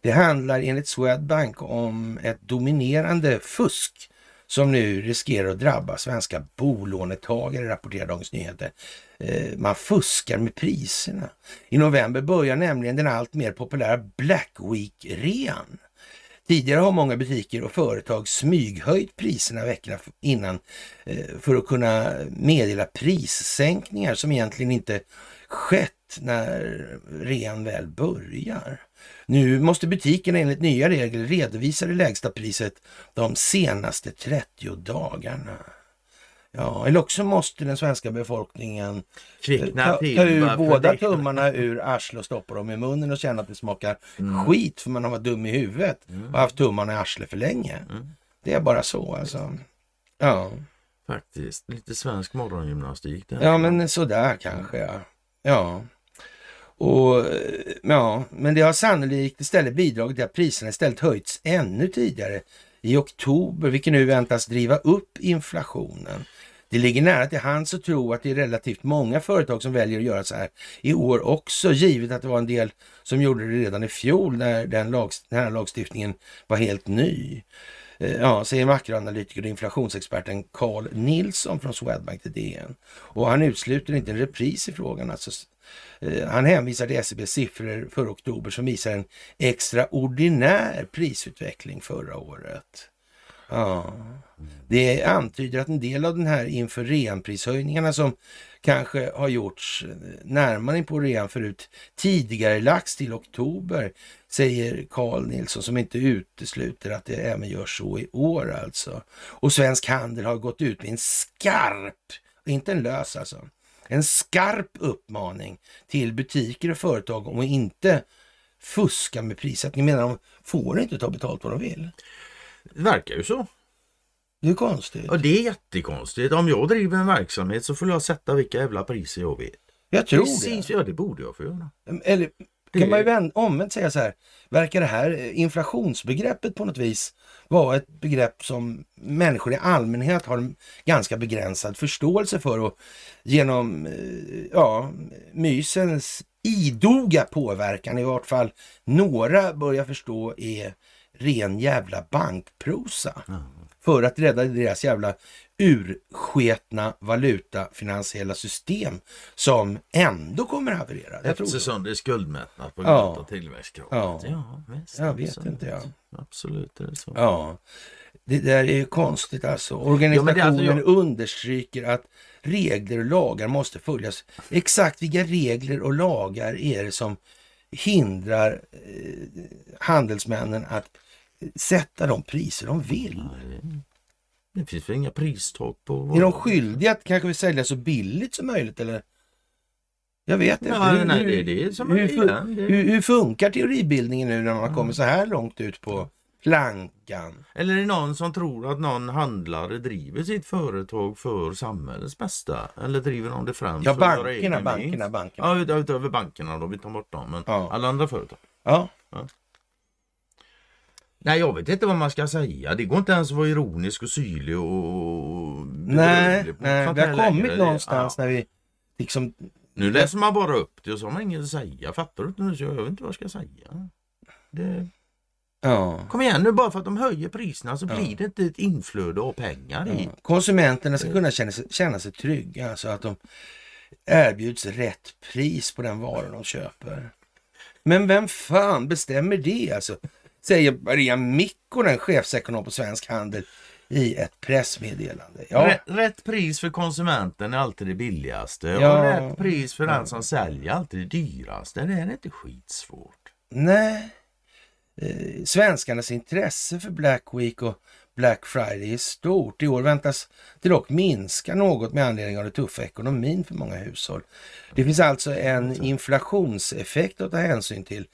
Det handlar enligt Swedbank om ett dominerande fusk som nu riskerar att drabba svenska bolånetagare, rapporterar Dagens Nyheter. Eh, man fuskar med priserna. I november börjar nämligen den allt mer populära Black Week-rean. Tidigare har många butiker och företag smyghöjt priserna veckorna innan eh, för att kunna meddela prissänkningar som egentligen inte skett när rean väl börjar. Nu måste butikerna enligt nya regler redovisa det lägsta priset de senaste 30 dagarna. Ja, eller också måste den svenska befolkningen Kvickna ta, till. ta ur båda tummarna ur arslet och stoppa dem i munnen och känna att det smakar Mm. skit för man har varit dum i huvudet och haft tummarna i arslet för länge. Mm. Det är bara så alltså. Ja, Faktiskt. Lite svensk morgongymnastik där. ja men sådär kanske ja. Ja. Och, eh, ja, men det har sannolikt istället bidragit till att priserna istället höjts ännu tidigare i oktober, vilket nu väntas driva upp inflationen. Det ligger nära till hands att tro att det är relativt många företag som väljer att göra så här i år också, givet att det var en del som gjorde det redan i fjol när den, lag, den här lagstiftningen var helt ny. Eh, ja, säger makroanalytiker och inflationsexperten Carl Nilsson från Swedbank till DN. Och han utesluter inte en repris i frågan. Alltså, eh, han hänvisar till SCBs siffror för oktober som visar en extraordinär prisutveckling förra året. Ja. Det antyder att en del av den här inför renprishöjningarna som kanske har gjorts närmare på rean förut tidigare lax till oktober, säger Carl Nilsson som inte utesluter att det även görs så i år alltså. Och Svensk Handel har gått ut med en skarp, inte en lös alltså, en skarp uppmaning till butiker och företag om att inte fuska med prissättning. Menar de får inte ta betalt vad de vill. Det verkar ju så. Det är konstigt. Och det är jättekonstigt. Om jag driver en verksamhet så får jag sätta vilka jävla priser jag vill. Jag tror Precis, det. ja det borde jag få göra. Eller Det- kan man ju omvänt säga så här. Verkar det här eh, inflationsbegreppet på något vis vara ett begrepp som människor i allmänhet har en ganska begränsad förståelse för och genom eh, ja, mysens idoga påverkan i vart fall några börjar förstå är ren jävla bankprosa för att rädda deras jävla ursketna valutafinansiella system som ändå kommer att haverera. Jag tror är skuldmättnad på grund Ja. av tillväxtkravet. Ja. Ja, visst, Jag vet absolut. inte, ja. Absolut är det så. Ja, det där är ju konstigt alltså. Ja, Organisationen är alltså jag- understryker att regler och lagar måste följas. Exakt vilka regler och lagar är det som hindrar eh, handelsmännen att sätta de priser de vill? Nej, Det finns väl inga pristak på... Är de skyldiga att kanske vill sälja så billigt som möjligt eller? Jag vet inte. Ja, nej, det är det som hur. Det- hur, hur funkar teoribildningen nu när man kommer så här långt ut på plankan? Eller är det någon som tror att någon handlare driver sitt företag för samhällets bästa? Eller driver de det främst Ja, för bankerna, bankerna, vinst? bankerna. Ja, ut- utöver bankerna då, vi tar bort dem. Men Ja. alla andra företag. Ja, Nej, jag vet inte vad man ska säga. Det går inte ens att vara ironisk och syrlig och... nej, nej vi har kommit längre. någonstans Ja. när vi liksom... Nu läser man bara upp det och så har man inget att säga. Fattar du inte nu? Så jag vet inte vad jag ska säga. Det... Ja. Kom igen nu, bara för att de höjer priserna så Ja. blir det inte ett inflöde av pengar i. Ja. Konsumenterna ska kunna känna sig, känna sig trygga så att de erbjuds rätt pris på den vara de köper. Men vem fan bestämmer det alltså? Säger Maria Mikkonen, chefsekonom på Svensk Handel i ett pressmeddelande. Ja, Rätt, rätt pris för konsumenten är alltid det billigaste Ja. och rätt pris för den som säljer är alltid det dyraste. Det är inte skitsvårt. nej. Eh, svenskarnas intresse för Black Week och Black Friday är stort. I år väntas det dock minska något med anledning av den tuffa ekonomin för många hushåll. Det finns alltså en inflationseffekt att ta hänsyn till.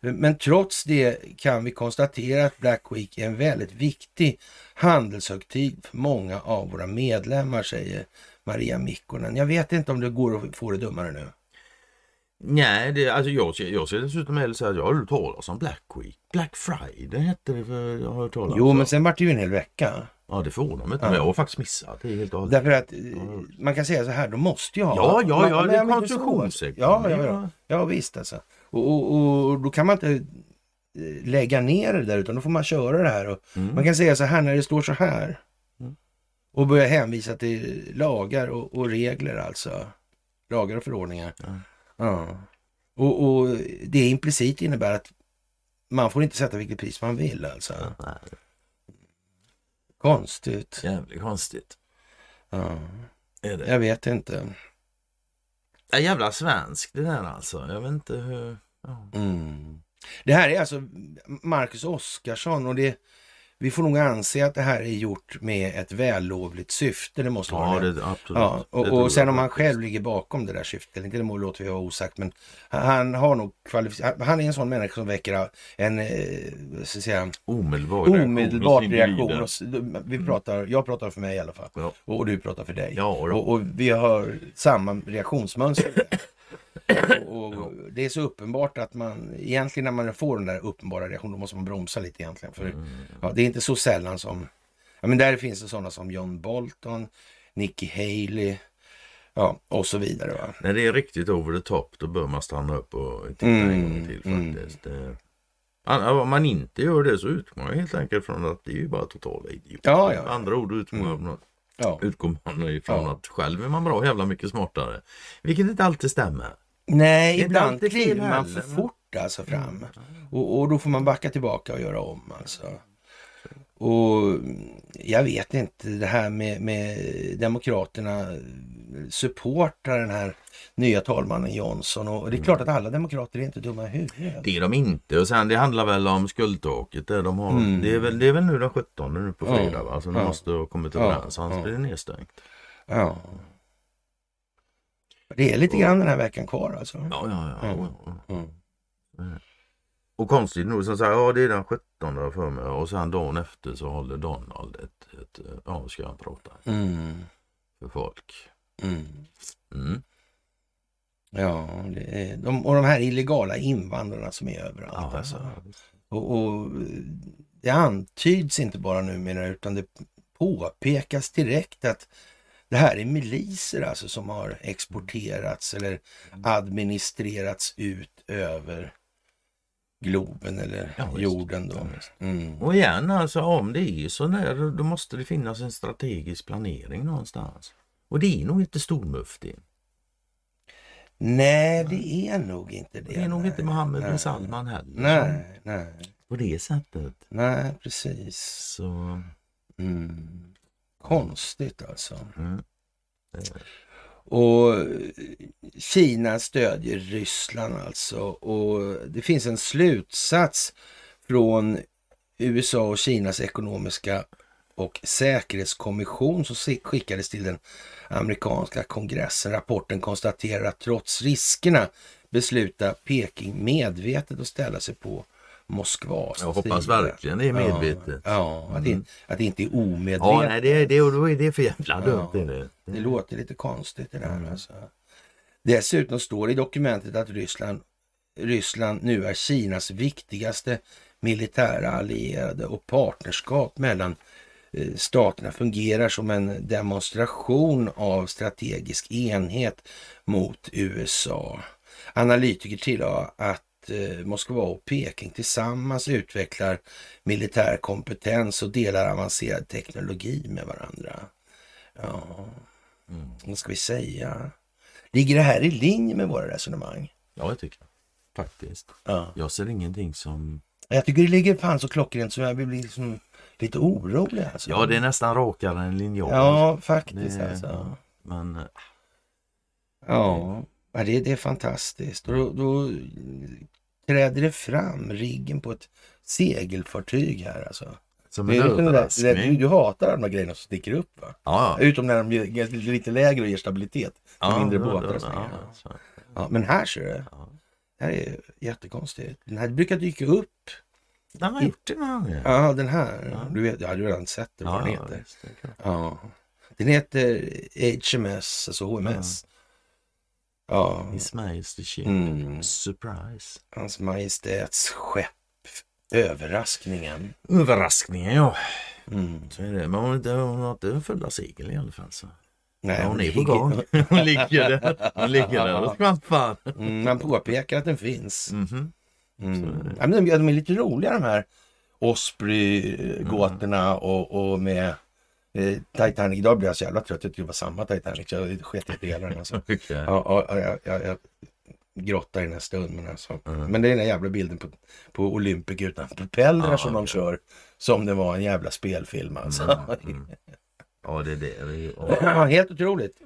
Men trots det kan vi konstatera att Black Week är en väldigt viktig handelshögtid för många av våra medlemmar, säger Maria Mikkonen. Jag vet inte om det går att få det dummare nu. Nej, det, alltså jag, ser- jag ser dessutom hellre säga att jag har hört talas om Black Week. Black Friday hette det för jag har hört talas Jo, men sen vart det ju en hel vecka. Ja, det förvånar mig inte. Ja. Jag har faktiskt missat det helt och. Därför att eh, man kan säga så här, de måste ju ha. Ja, ja, ja, Men- det är konsumtionsekonomi. Ja, ja, ja. ja visst alltså. Och, och, och då kan man inte eh, lägga ner det där utan då får man köra det här. Och Mm. Man kan säga så här när det står så här. Mm. Och börja hänvisa till lagar och, och regler alltså. Lagar och förordningar. Ja. Ja. Och, och det implicit innebär att man får inte sätta vilket pris man vill alltså. Konstigt. jävligt konstigt. Ja. Är det. Jag vet inte. Ja, jävla svensk det där alltså. Jag vet inte hur... Ja. Mm. Det här är alltså Marcus Oskarsson och det, vi får nog anse att det här är gjort med ett vällovligt syfte. Det måste vara Ja, det. det absolut. Ja, och, Det och sen om han själv ligger bakom det där syftet, eller inte det må låter vi vara osagt, men han, har nog kvalificerat, han är en sån människa som väcker en, eh, så att säga, Omedelbar reaktion hos reaktion. hos- Vi pratar, jag pratar för mig i alla fall, Ja. och, du pratar för dig. Ja. Och, och vi har samma reaktionsmönster. Och, och det är så uppenbart att man egentligen när man får den där uppenbara reaktionen då måste man bromsa lite egentligen. För Mm. ja, det är inte så sällan som, ja men där finns det sådana som John Bolton, Nikki Haley, ja och så vidare. Va? När det är riktigt over the top då bör man stanna upp och titta Mm, en gång till mm. faktiskt. An- Om man inte gör det så utgår man helt enkelt från att det är ju bara totala idioter. Ja, ja. Andra ord utgår man, Mm. från- Ja. utgår man ifrån Ja. att själv är man bra jävla mycket smartare. Vilket inte alltid stämmer. Nej, Det ibland kliver man för fort alltså fram. Och, och då får man backa tillbaka och göra om alltså. Och jag vet inte, det här med, med Demokraterna supportar den här nya talmannen Johnson. Och det är klart att alla demokrater är inte dumma i huvudet. Det är de inte. Och sen det handlar väl om skuldtaket. Där de har, Mm. det, är väl, det är väl nu den 17 nu på Ja. fredag va? Så de Ja. måste ha kommit Ja. överens. Annars Ja. blir det nedstängt. Ja. Det är lite grann den här veckan kvar alltså. Ja, ja, ja. Mm. Mm. Och konstigt nog så säger ja det är den 17 har jag för mig. Och sen dagen efter så håller Donald ett, ett ja ska han prata Mm. för folk. Mm. Mm. Ja, det är, de, och de här illegala invandrarna som är överallt. Ja, alltså. Och, och det antyds inte bara numera utan det påpekas direkt att det här är miliser alltså som har exporterats eller administrerats ut över globen eller Ja, jorden då. Ja. Mm. Och igen, alltså om det är så där, då- måste det finnas en strategisk planering någonstans. Och det är nog inte stormuftin. Nej, det är nog inte det. Det är nog nej. inte Mohammed bin. Salman heller. Nej, nej, På det sättet. nej, precis. Så, Mm. Konstigt alltså. mm. Och Kina stödjer Ryssland alltså. Och det finns en slutsats från USA och Kinas ekonomiska och säkerhetskommission som skickades till den amerikanska kongressen. Rapporten konstaterar att trots riskerna beslutar Peking medvetet att ställa sig på Moskvas Jag hoppas sida. verkligen det är medvetet. Ja, ja att, det, Mm. att det inte är omedvetet. Ja, nej, det, det, då är det för jävla dumt. Ja. det. Det låter lite konstigt det där. Mm. Alltså. Dessutom står det i dokumentet att Ryssland, Ryssland nu är Kinas viktigaste militära allierade och partnerskap mellan eh, staterna fungerar som en demonstration av strategisk enhet mot USA. Analytiker tillade att Moskva och Peking tillsammans utvecklar militär kompetens och delar avancerad teknologi med varandra. Ja, Mm. vad ska vi säga? Ligger det här i linje med våra resonemang? Ja, jag tycker Faktiskt. Ja. Jag ser ingenting som... Jag tycker det ligger fan så klockrent så jag blir liksom lite orolig. Alltså. Ja, det är nästan rakare än linjal. Ja, faktiskt Det- alltså. Men eh, Ja, ja det, det är fantastiskt. Och då, då träder det fram riggen på ett segelfartyg här alltså. som en du, överraskning. du hatar de här grejerna som sticker upp va? Ja, ja. Utom när de är lite lägre och ger stabilitet. ja, mindre sådär. ja, så. Ja, men här ser du. Ja. Det här är jättekonstigt. Den här brukar dyka upp. Den har gjort det några gånger. Ja, den här. Ja. Du vet, ja, du har redan sett den, vad den ja, heter. det. Ja. Den heter HMS, alltså HMS. Ja. His Majesty's Ship. Mm. Surprise. Hans Majestäts skepp. Överraskningen. Överraskningen ja. Mm. Så är det. Men hon, har inte- hon har inte fulla segel i alla fall. Så. Nej, Ja, hon är på gång. Hon ligger där. Hon ligger där och skvalpar. Mm, man påpekar att den finns. Mhm. Mm. Är det. Ja, men de, de är lite roliga de här Osprey-gåtorna och, och med eh, Titanic. Idag blir jag så jävla trött. Jag tyckte det var samma Titanic. Jag sket i den. Alltså. Okej. Ja, ja, ja, jag, jag, jag grottar i den här stunden. Alltså. Mm. Men det är den där jävla bilden på, på Olympic utan propellrar Ja, som de kör. Som det var en jävla spelfilm alltså. Mm, mm. Ja, det är det. det. är- ja, Ja, helt otroligt.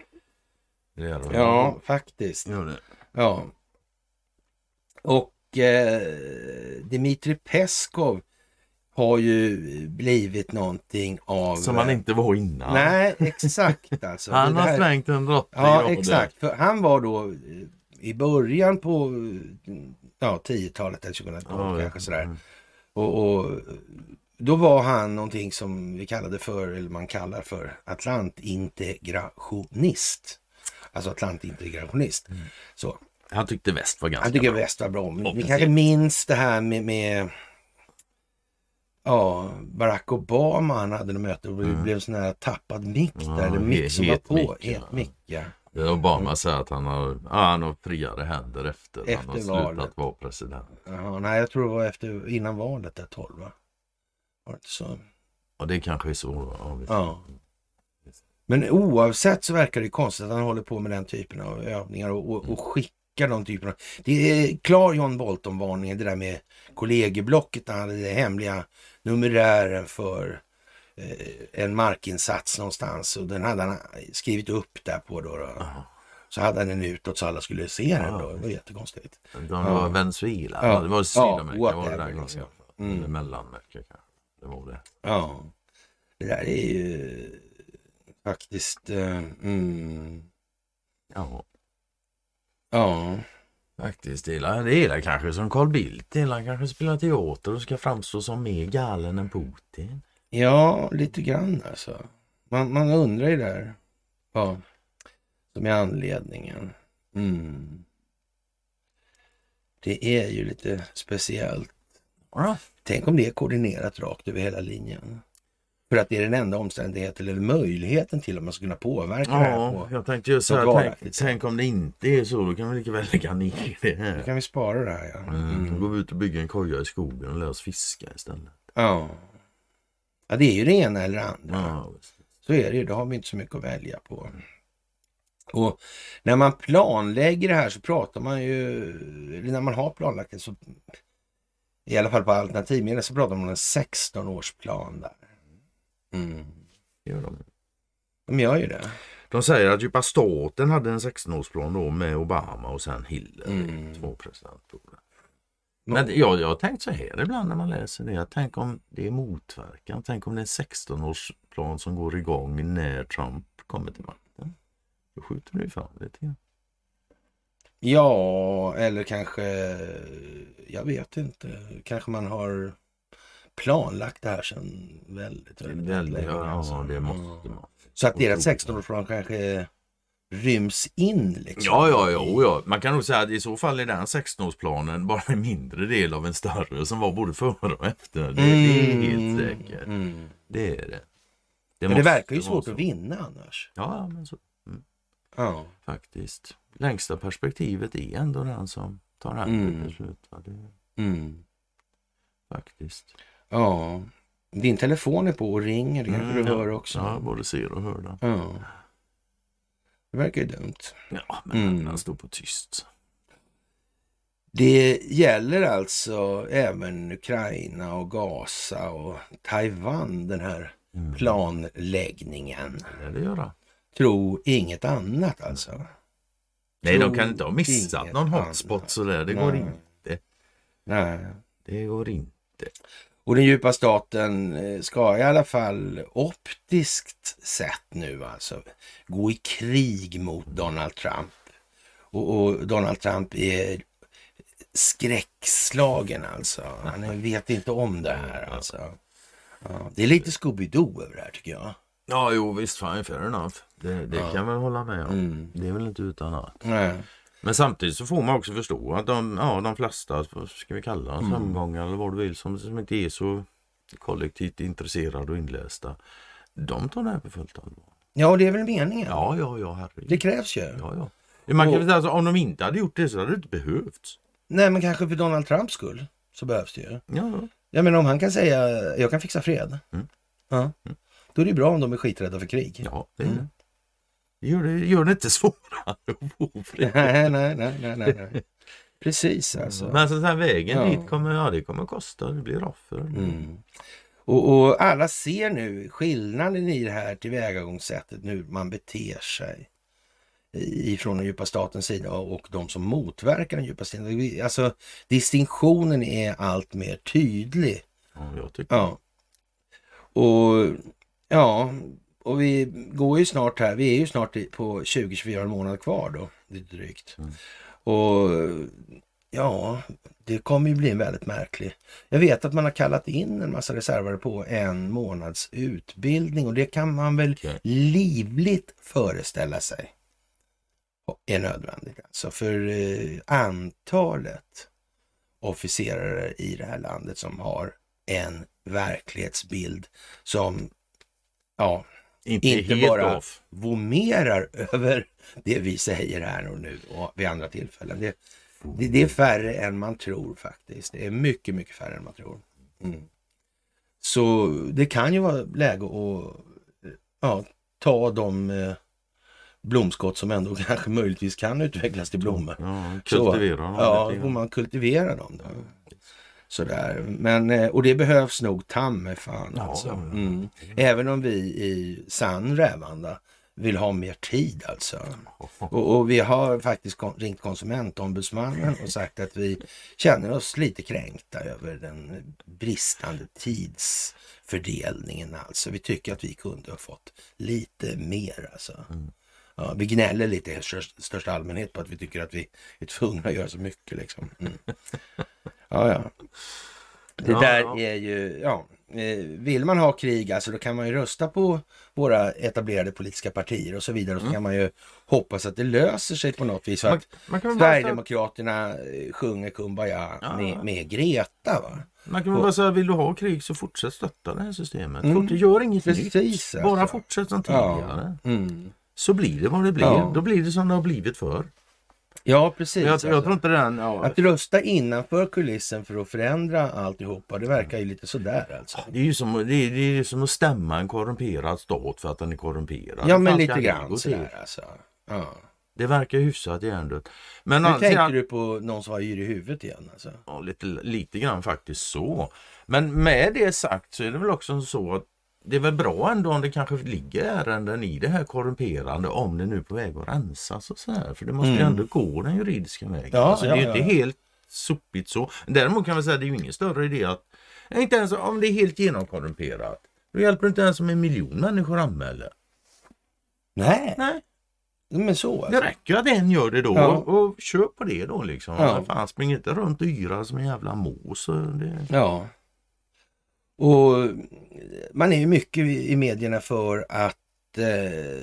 Det är det. Ja, faktiskt. Gör det. Ja. Och eh, Dmitrij Peskov har ju blivit någonting av... Som han inte var innan. Nej, exakt alltså. Han har här- svängt 180 Ja, exakt. För han var då eh, i början på eh, ja, 10-talet eller 2012 Ja, kanske sådär. mm. Och, och då var han någonting som vi kallade för, eller man kallar för atlantintegrationist. Alltså atlantintegrationist. Mm. Så. Han tyckte väst var ganska Han tycker bra. väst var bra. Ni kanske minns det här med, med ja, Barack Obama. Han hade något möte och det Mm. blev sån här tappad mick där. Ja, eller mick som var på. ja. Het mick, ja. Det Obama säger att han har, ja, han har friare händer efter, Efter han har slutat valet. vara president. Jaha, nej, jag tror det var efter, innan valet där 12 va? Var det inte så? Och det kanske är så. Ja. Ja. Men oavsett så verkar det konstigt att han håller på med den typen av övningar och, och, och skickar de typen av... Det är klar John Bolton-varningen, det där med kollegieblocket, där han hade den hemliga numerären för eh, en markinsats någonstans och den hade han skrivit upp där på då. då. Så hade han den utåt så alla skulle se den Ja, då. Det var jättekonstigt. De var Venezuela, Ja. ja. det var Sydamerika. Ja, det var det där ganska. liksom. Mm. Mm. Mellanamerika kanske. Det var det. Ja, det där är ju faktiskt... Eh, mm, Ja, ja. Faktiskt. Det är, det är kanske som Carl Bildt. Det han kanske spelar teater och ska framstå som mer galen än Putin. Ja, lite grann alltså. Man, man undrar ju där vad som är anledningen. Mm. Det är ju lite speciellt. Tänk om det är koordinerat rakt över hela linjen. För att det är den enda omständigheten eller möjligheten till att man ska kunna påverka det här. Ja, På. jag tänkte ju något säga, tänk, tänk om det inte är så, då kan vi lika väl lägga ner det Då här. kan vi spara det här ja. Mm. Då Mm. går vi ut och bygger en koja i skogen och lär oss fiska istället. Ja. ja, det är ju det ena eller det andra. Ja. Så är det ju, då har vi inte så mycket att välja på. Och när man planlägger det här så pratar man ju, eller när man har planlagt det så, i alla fall på alternativmedel så pratar man om en 16-årsplan där. Mm. gör de. De gör ju det. De säger att djupa staten hade en 16-årsplan då med Obama och sen Hillary, Mm. två presidentperioder. Men jag, jag har tänkt så här ibland när man läser det. Jag tänk om det är motverkan. Tänk om det är en 16-årsplan som går igång när Trump kommer till makten. Då skjuter du fram lite grann. Ja, eller kanske, jag vet inte, kanske man har planlagt det här sedan väldigt, väldigt, Väldigt, länge. ja, alltså. det måste Mm. man. Så att deras 16-årsplan kanske ryms in liksom. Ja, ja, ja, ja. Man kan nog säga att i så fall är den 16-årsplanen bara en mindre del av en större som var både före och efter. Det, det är helt säkert. Mm. Det är det. det Men det verkar ju svårt så. att vinna annars. Ja, men så Ja. faktiskt. Längsta perspektivet är ändå den som tar hem Mm. det till slut. va. Det, Mm. faktiskt. Ja. Din telefon är på och ringer, det kanske Mm, du ja. hör också. Ja, både ser och hör den. Ja. Det verkar ju dumt. Ja, men Mm. den står på tyst. Det gäller alltså även Ukraina och Gaza och Taiwan, den här Mm. planläggningen. Det lär det göra. Tro inget annat alltså. Nej, de kan inte ha missat någon annat. hotspot sådär. Det går Nej. inte. Nej. Det går inte. Och den djupa staten eh, ska i alla fall optiskt sett nu alltså gå i krig mot Donald Trump. Och, och Donald Trump är skräckslagen alltså. Han vet inte om det här alltså. Ja, det är lite Scooby-Doo över det här tycker jag. Ja, jo visst, fine, fair enough. Det, det Ja. kan väl hålla med om. Mm. Det är väl inte utan att. Nej. Men samtidigt så får man också förstå att de, ja, de flesta, ska vi kalla dem, Mm. sömngångare eller vad du vill, som, som inte är så kollektivt intresserade och inlästa. De tar det här på fullt allvar. Ja, det är väl meningen. Ja, ja, ja, herregud. Det krävs ju. Ja, ja. Man kan Och- väl säga så, om de inte hade gjort det så hade det inte behövts. Nej, men kanske för Donald Trumps skull så behövs det ju. Ja, ja. Jag menar om han kan säga jag kan fixa fred. Mm. Ja. Då är det bra om de är skiträdda för krig. ja det är Mm. Det. Gör det. Gör det inte svårare att få fred. nej, nej, nej, nej, nej. Precis alltså. Men så här, vägen Ja. dit kommer, ja, det kommer kosta. Det blir offer. Mm. Och, och alla ser nu skillnaden i det här tillvägagångssättet, nu man beter sig ifrån den djupa statens sida och de som motverkar den djupa staten. Alltså distinktionen är allt mer tydlig. Ja, jag tycker Ja. Och ja, och vi går ju snart här, vi är ju snart på 20-24 månader kvar då, lite drygt. Mm. Och ja, det kommer ju bli en väldigt märklig. Jag vet att man har kallat in en massa reservare på en månads utbildning och det kan man väl livligt föreställa sig är nödvändigt. Alltså för eh, antalet officerare i det här landet som har en verklighetsbild som ja, inte, inte bara- off. vomerar över det vi säger här och nu och vid andra tillfällen. Det, det, det är färre än man tror faktiskt. Det är mycket, mycket färre än man tror. Mm. Så det kan ju vara läge att ja, ta de eh, blomskott som ändå kanske möjligtvis kan utvecklas till blommor. Ja, kultivera dem Ja, grann. man kultivera dem då. Sådär. Men, eh, och det behövs nog ta mig fan Ja, alltså. Mm. Även om vi i sann rävanda vill ha mer tid alltså. Och, och vi har faktiskt kon- ringt konsumentombudsmannen och sagt att vi känner oss lite kränkta över den bristande tidsfördelningen alltså. Vi tycker att vi kunde ha fått lite mer alltså. Ja, vi gnäller lite i störst- största allmänhet på att vi tycker att vi är tvungna att göra så mycket liksom. Mm. Ja, ja. Det där är ju, ja, eh, vill man ha krig, alltså då kan man ju rösta på våra etablerade politiska partier och så vidare. Och så Mm. kan man ju hoppas att det löser sig på något vis. Så Man, att man väl bara säga, Sverigedemokraterna eh, sjunger Kumbaya Ja. med, med Greta. Va? man kan väl bara säga, vill du ha krig så fortsätt stötta det här systemet. Mm. Gör inget Precis, nytt. alltså. Bara fortsätt som tidigare. Ja. Mm. Så blir det vad det blir. Ja. Då blir det som det har blivit förr. ja, precis. Jag, alltså. jag tror inte den... Ja, Att rösta innanför kulissen för att förändra alltihopa, det verkar ju lite sådär alltså. det är ju som, det är, det är som att stämma en korrumperad stat för att den är korrumperad. Ja, men lite grann sådär alltså. Ja. Det verkar hyfsat hjärndött. Men Nu å andra tänker sidan- du på någon som var yr i huvudet igen alltså? Ja, lite, lite grann faktiskt så. Men med det sagt så är det väl också så att det är väl bra ändå om det kanske ligger ärenden i det här korrumperande om det nu är på väg att rensas och så här. För det måste ju Mm. ändå gå den juridiska vägen. Ja, alltså, det är ju ja, inte ja. helt sopigt så. Däremot kan man säga att det är ju ingen större idé att inte ens om det är helt genomkorrumperat. Då hjälper det inte ens om en miljon människor anmäler. Nej, Nej, men så det alltså. räcker att en gör det då Ja. och, och köp på det då liksom. Ja. Fan, spring inte runt och yra som en jävla mås. Det... Ja. Och man är ju mycket i medierna för att eh,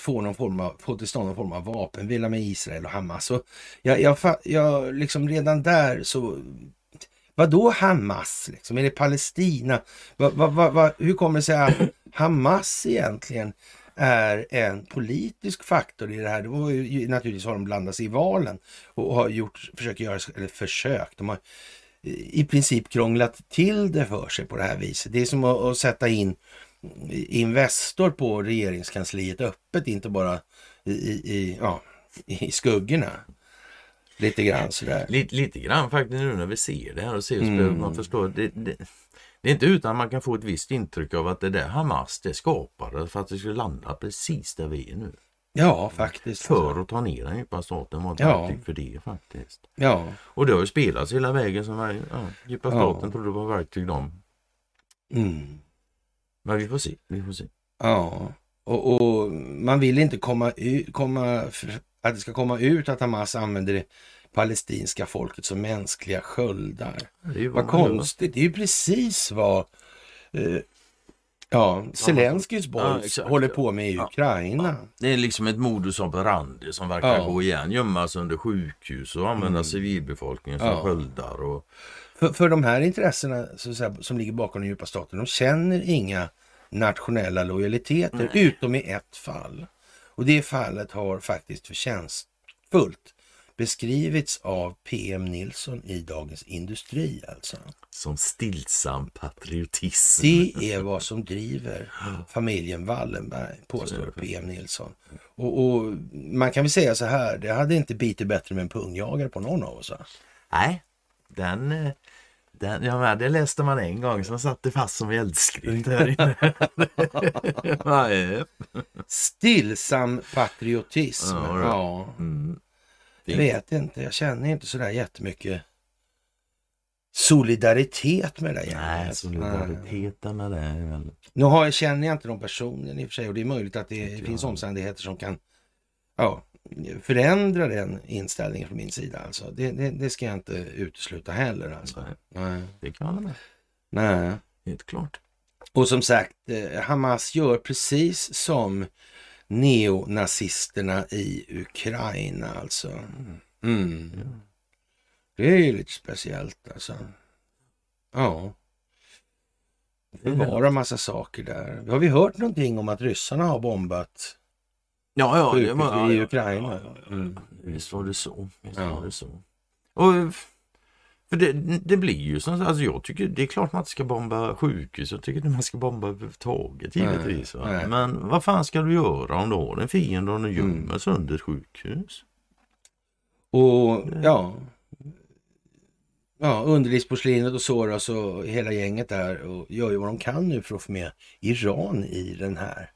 få, någon form av, få till stånd någon form av vapenvila med Israel och Hamas. Och jag, jag, jag liksom redan där så vad då Hamas? Liksom? Är det Palestina? Va, va, va, va, hur kommer det sig att Hamas egentligen är en politisk faktor i det här? Det var ju, naturligtvis har de blandat sig i valen och har gjort, försökt göra, eller försökt, de har i princip krånglat till det för sig på det här viset. Det är som att, att sätta in Investor på regeringskansliet öppet, inte bara i, i, i, ja, i skuggorna. Lite grann sådär. Lite, lite grann faktiskt nu när vi ser det här och ser så Mm. man förstå. Det, det, det är inte utan man kan få ett visst intryck av att det där Hamas det skapade för att det skulle landa precis där vi är nu. Ja, faktiskt. För att ta ner den djupa staten var ett Ja. verktyg för det faktiskt. Ja, Och det har ju spelats hela vägen som var- ja, djupa Ja. staten trodde det var verktyg de. mm. Men vi får se, vi får se. ja. Och, och man vill inte komma ut, komma, att det ska komma ut att Hamas använder det palestinska folket som mänskliga sköldar. Det är Vad konstigt. Det är ju precis vad eh, ja, Zelenskyjs Ja, boys exakt, håller ja. på med i Ja. Ukraina. Det är liksom ett modus operandi som verkar Ja. gå igen. Gömmas under sjukhus och använda Mm. civilbefolkningen som Ja. sköldar. Och, För, för de här intressena så säga, som ligger bakom den djupa staten, de känner inga nationella lojaliteter, utom i ett fall. Och det fallet har faktiskt förtjänstfullt beskrivits av PM Nilsson i Dagens Industri alltså. som stillsam patriotism. Det är vad som driver familjen Wallenberg, påstår PM Nilsson. Och, och man kan väl säga så här, det hade inte bitit bättre med en pungjagare på någon av oss. va? Nej, den, den, ja, men det läste man en gång som satte fast som eldskrift här inne. Stillsam patriotism. Ja, det- Ja, Mm. Jag vet inte, jag känner inte sådär jättemycket solidaritet med det Nej, solidariteten med det är väl... Nu har jag, känner jag inte de personen i och för sig och det är möjligt att det Tycker finns jag. omständigheter som kan ja, förändra den inställningen från min sida. Alltså. Det, det, det ska jag inte utesluta heller. Alltså. Nej. Nej. Det kan jag med. Nej. Helt klart. Och som sagt, eh, Hamas gör precis som neonazisterna i Ukraina alltså. Mm. Det är ju lite speciellt alltså. Ja. Förvara massa saker där. Har vi hört någonting om att ryssarna har bombat Ja, ja, det var... i Ukraina? Ja, ja, ja. Mm. Visst var det så. Visst var det så. Och, för det, det blir ju så. Alltså jag tycker det är klart man inte ska bomba sjukhus. Jag tycker inte man ska bomba överhuvudtaget givetvis. Va? nej. Men vad fan ska du göra om du har en fiende och den gömmer Mm. sig under ett sjukhus? Och ja, ja underlivsporslinet och Soros och hela gänget där och gör ju vad de kan nu för att få med Iran i den här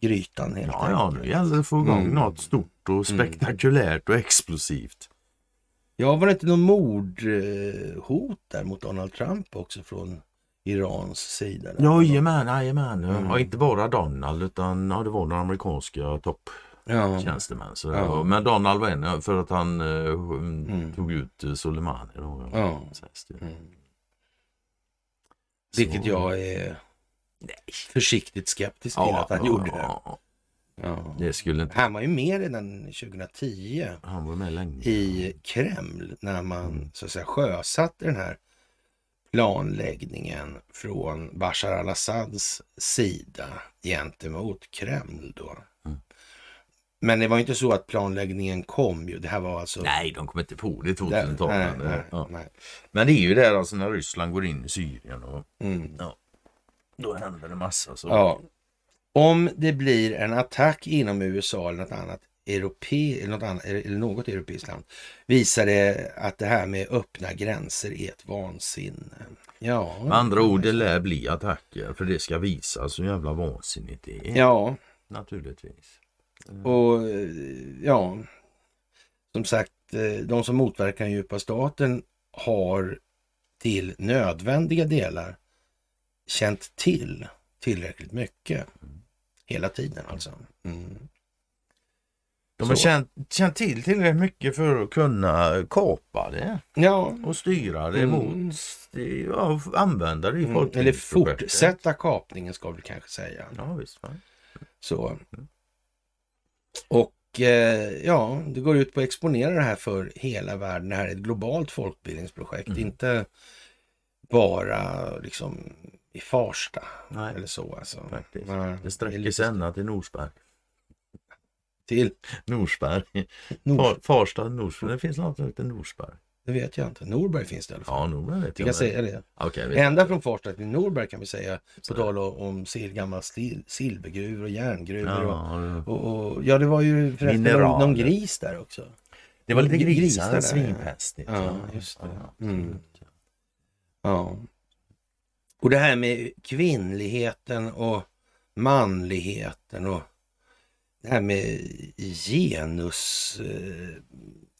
grytan helt Ja, ja, nu gäller det att få igång Mm. något stort och spektakulärt och explosivt. Ja, var det inte någon mordhot där mot Donald Trump också från Irans sida? Jajamän, jajamän. Mm. Ja, inte bara Donald utan ja, det var den amerikanska topp Ja. tjänstemän. Så, Ja. Men Donald var en för att han eh, Mm. tog ut eh, Soleimani. Då, Ja. Mm. Vilket jag är försiktigt skeptisk till att han gjorde det. ja, Ja. Det skulle inte... Han var ju med redan 2010 Han var med länge. i Kreml när man så att säga sjösatte den här planläggningen från Bashar al-Assads sida gentemot Kreml då. Mm. Men det var ju inte så att planläggningen kom ju. Det här var alltså... Nej, de kom inte på det Där- 2012. nej, men, nej, det- ja. men det är ju där alltså när Ryssland går in i Syrien och Mm. då händer det massa. Så. Ja. Om det blir en attack inom USA eller något annat europe, eller något, annat, eller något europeiskt land visar det att det här med öppna gränser är ett vansinne. Ja, Med andra ord, det lär bli attacker för det ska visa så jävla vansinnigt det är. ja, Naturligtvis. och eh, ja, som sagt, de som motverkar den djupa staten har till nödvändiga delar känt till tillräckligt mycket. Hela tiden alltså. Mm. De har känt, känt till tillräckligt mycket för att kunna kapa det Ja, och styra det Mm. mot, ja, använda det i Mm, eller fortsätta kapningen ska vi kanske säga. Ja, visst. Va? Så. Och eh, ja, det går ut på att exponera det här för hela världen. Det här är ett globalt folkbildningsprojekt, Mm. inte bara liksom i Farsta Nej, eller så. Alltså. faktiskt. Nej, Det sträcker sig ända till Norsberg. till Norsberg. Nord, Far, Farstad, Norsberg. Det finns något som heter Norsberg. det vet jag inte. Norberg finns det i alla fall. Ja, Norberg vet Vi jag. kan men- säga det. Vet Ända från Farsta till Norberg kan vi säga, på Så. tal om sil, gamla stil, silvergruvor och järngruvor. Och, Ja, och, och, ja, det var ju förresten någon, någon gris där också. det var lite Grisar grisar, där, svinpestigt. Ja, just det. Ja, Mm. Ja. Och det här med kvinnligheten och manligheten och det här med genus... Eh,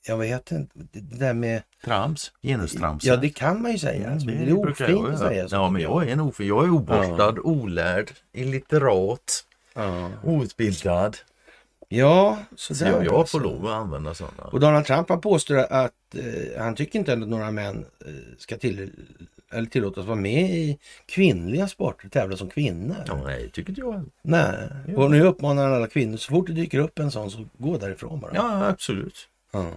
jag vet inte, det där med... Trams, genustrams. Ja, det kan man ju säga. Mm, det, är ofint att säga så. Ja, men jag är en ofin. Jag är oborstad, olärd, illiterat, Ja, outbildad. ja Så sådär. jag, jag får lov att använda sådana. Och Donald Trump han påstår att eh, han tycker inte att några män eh, ska till, eller tillåtas vara med i kvinnliga sporter, tävla som kvinnor. Ja, nej, tycker inte jag. Nej, och nu uppmanar han alla kvinnor, så fort det dyker upp en sån så gå därifrån bara. Ja, absolut. Ja.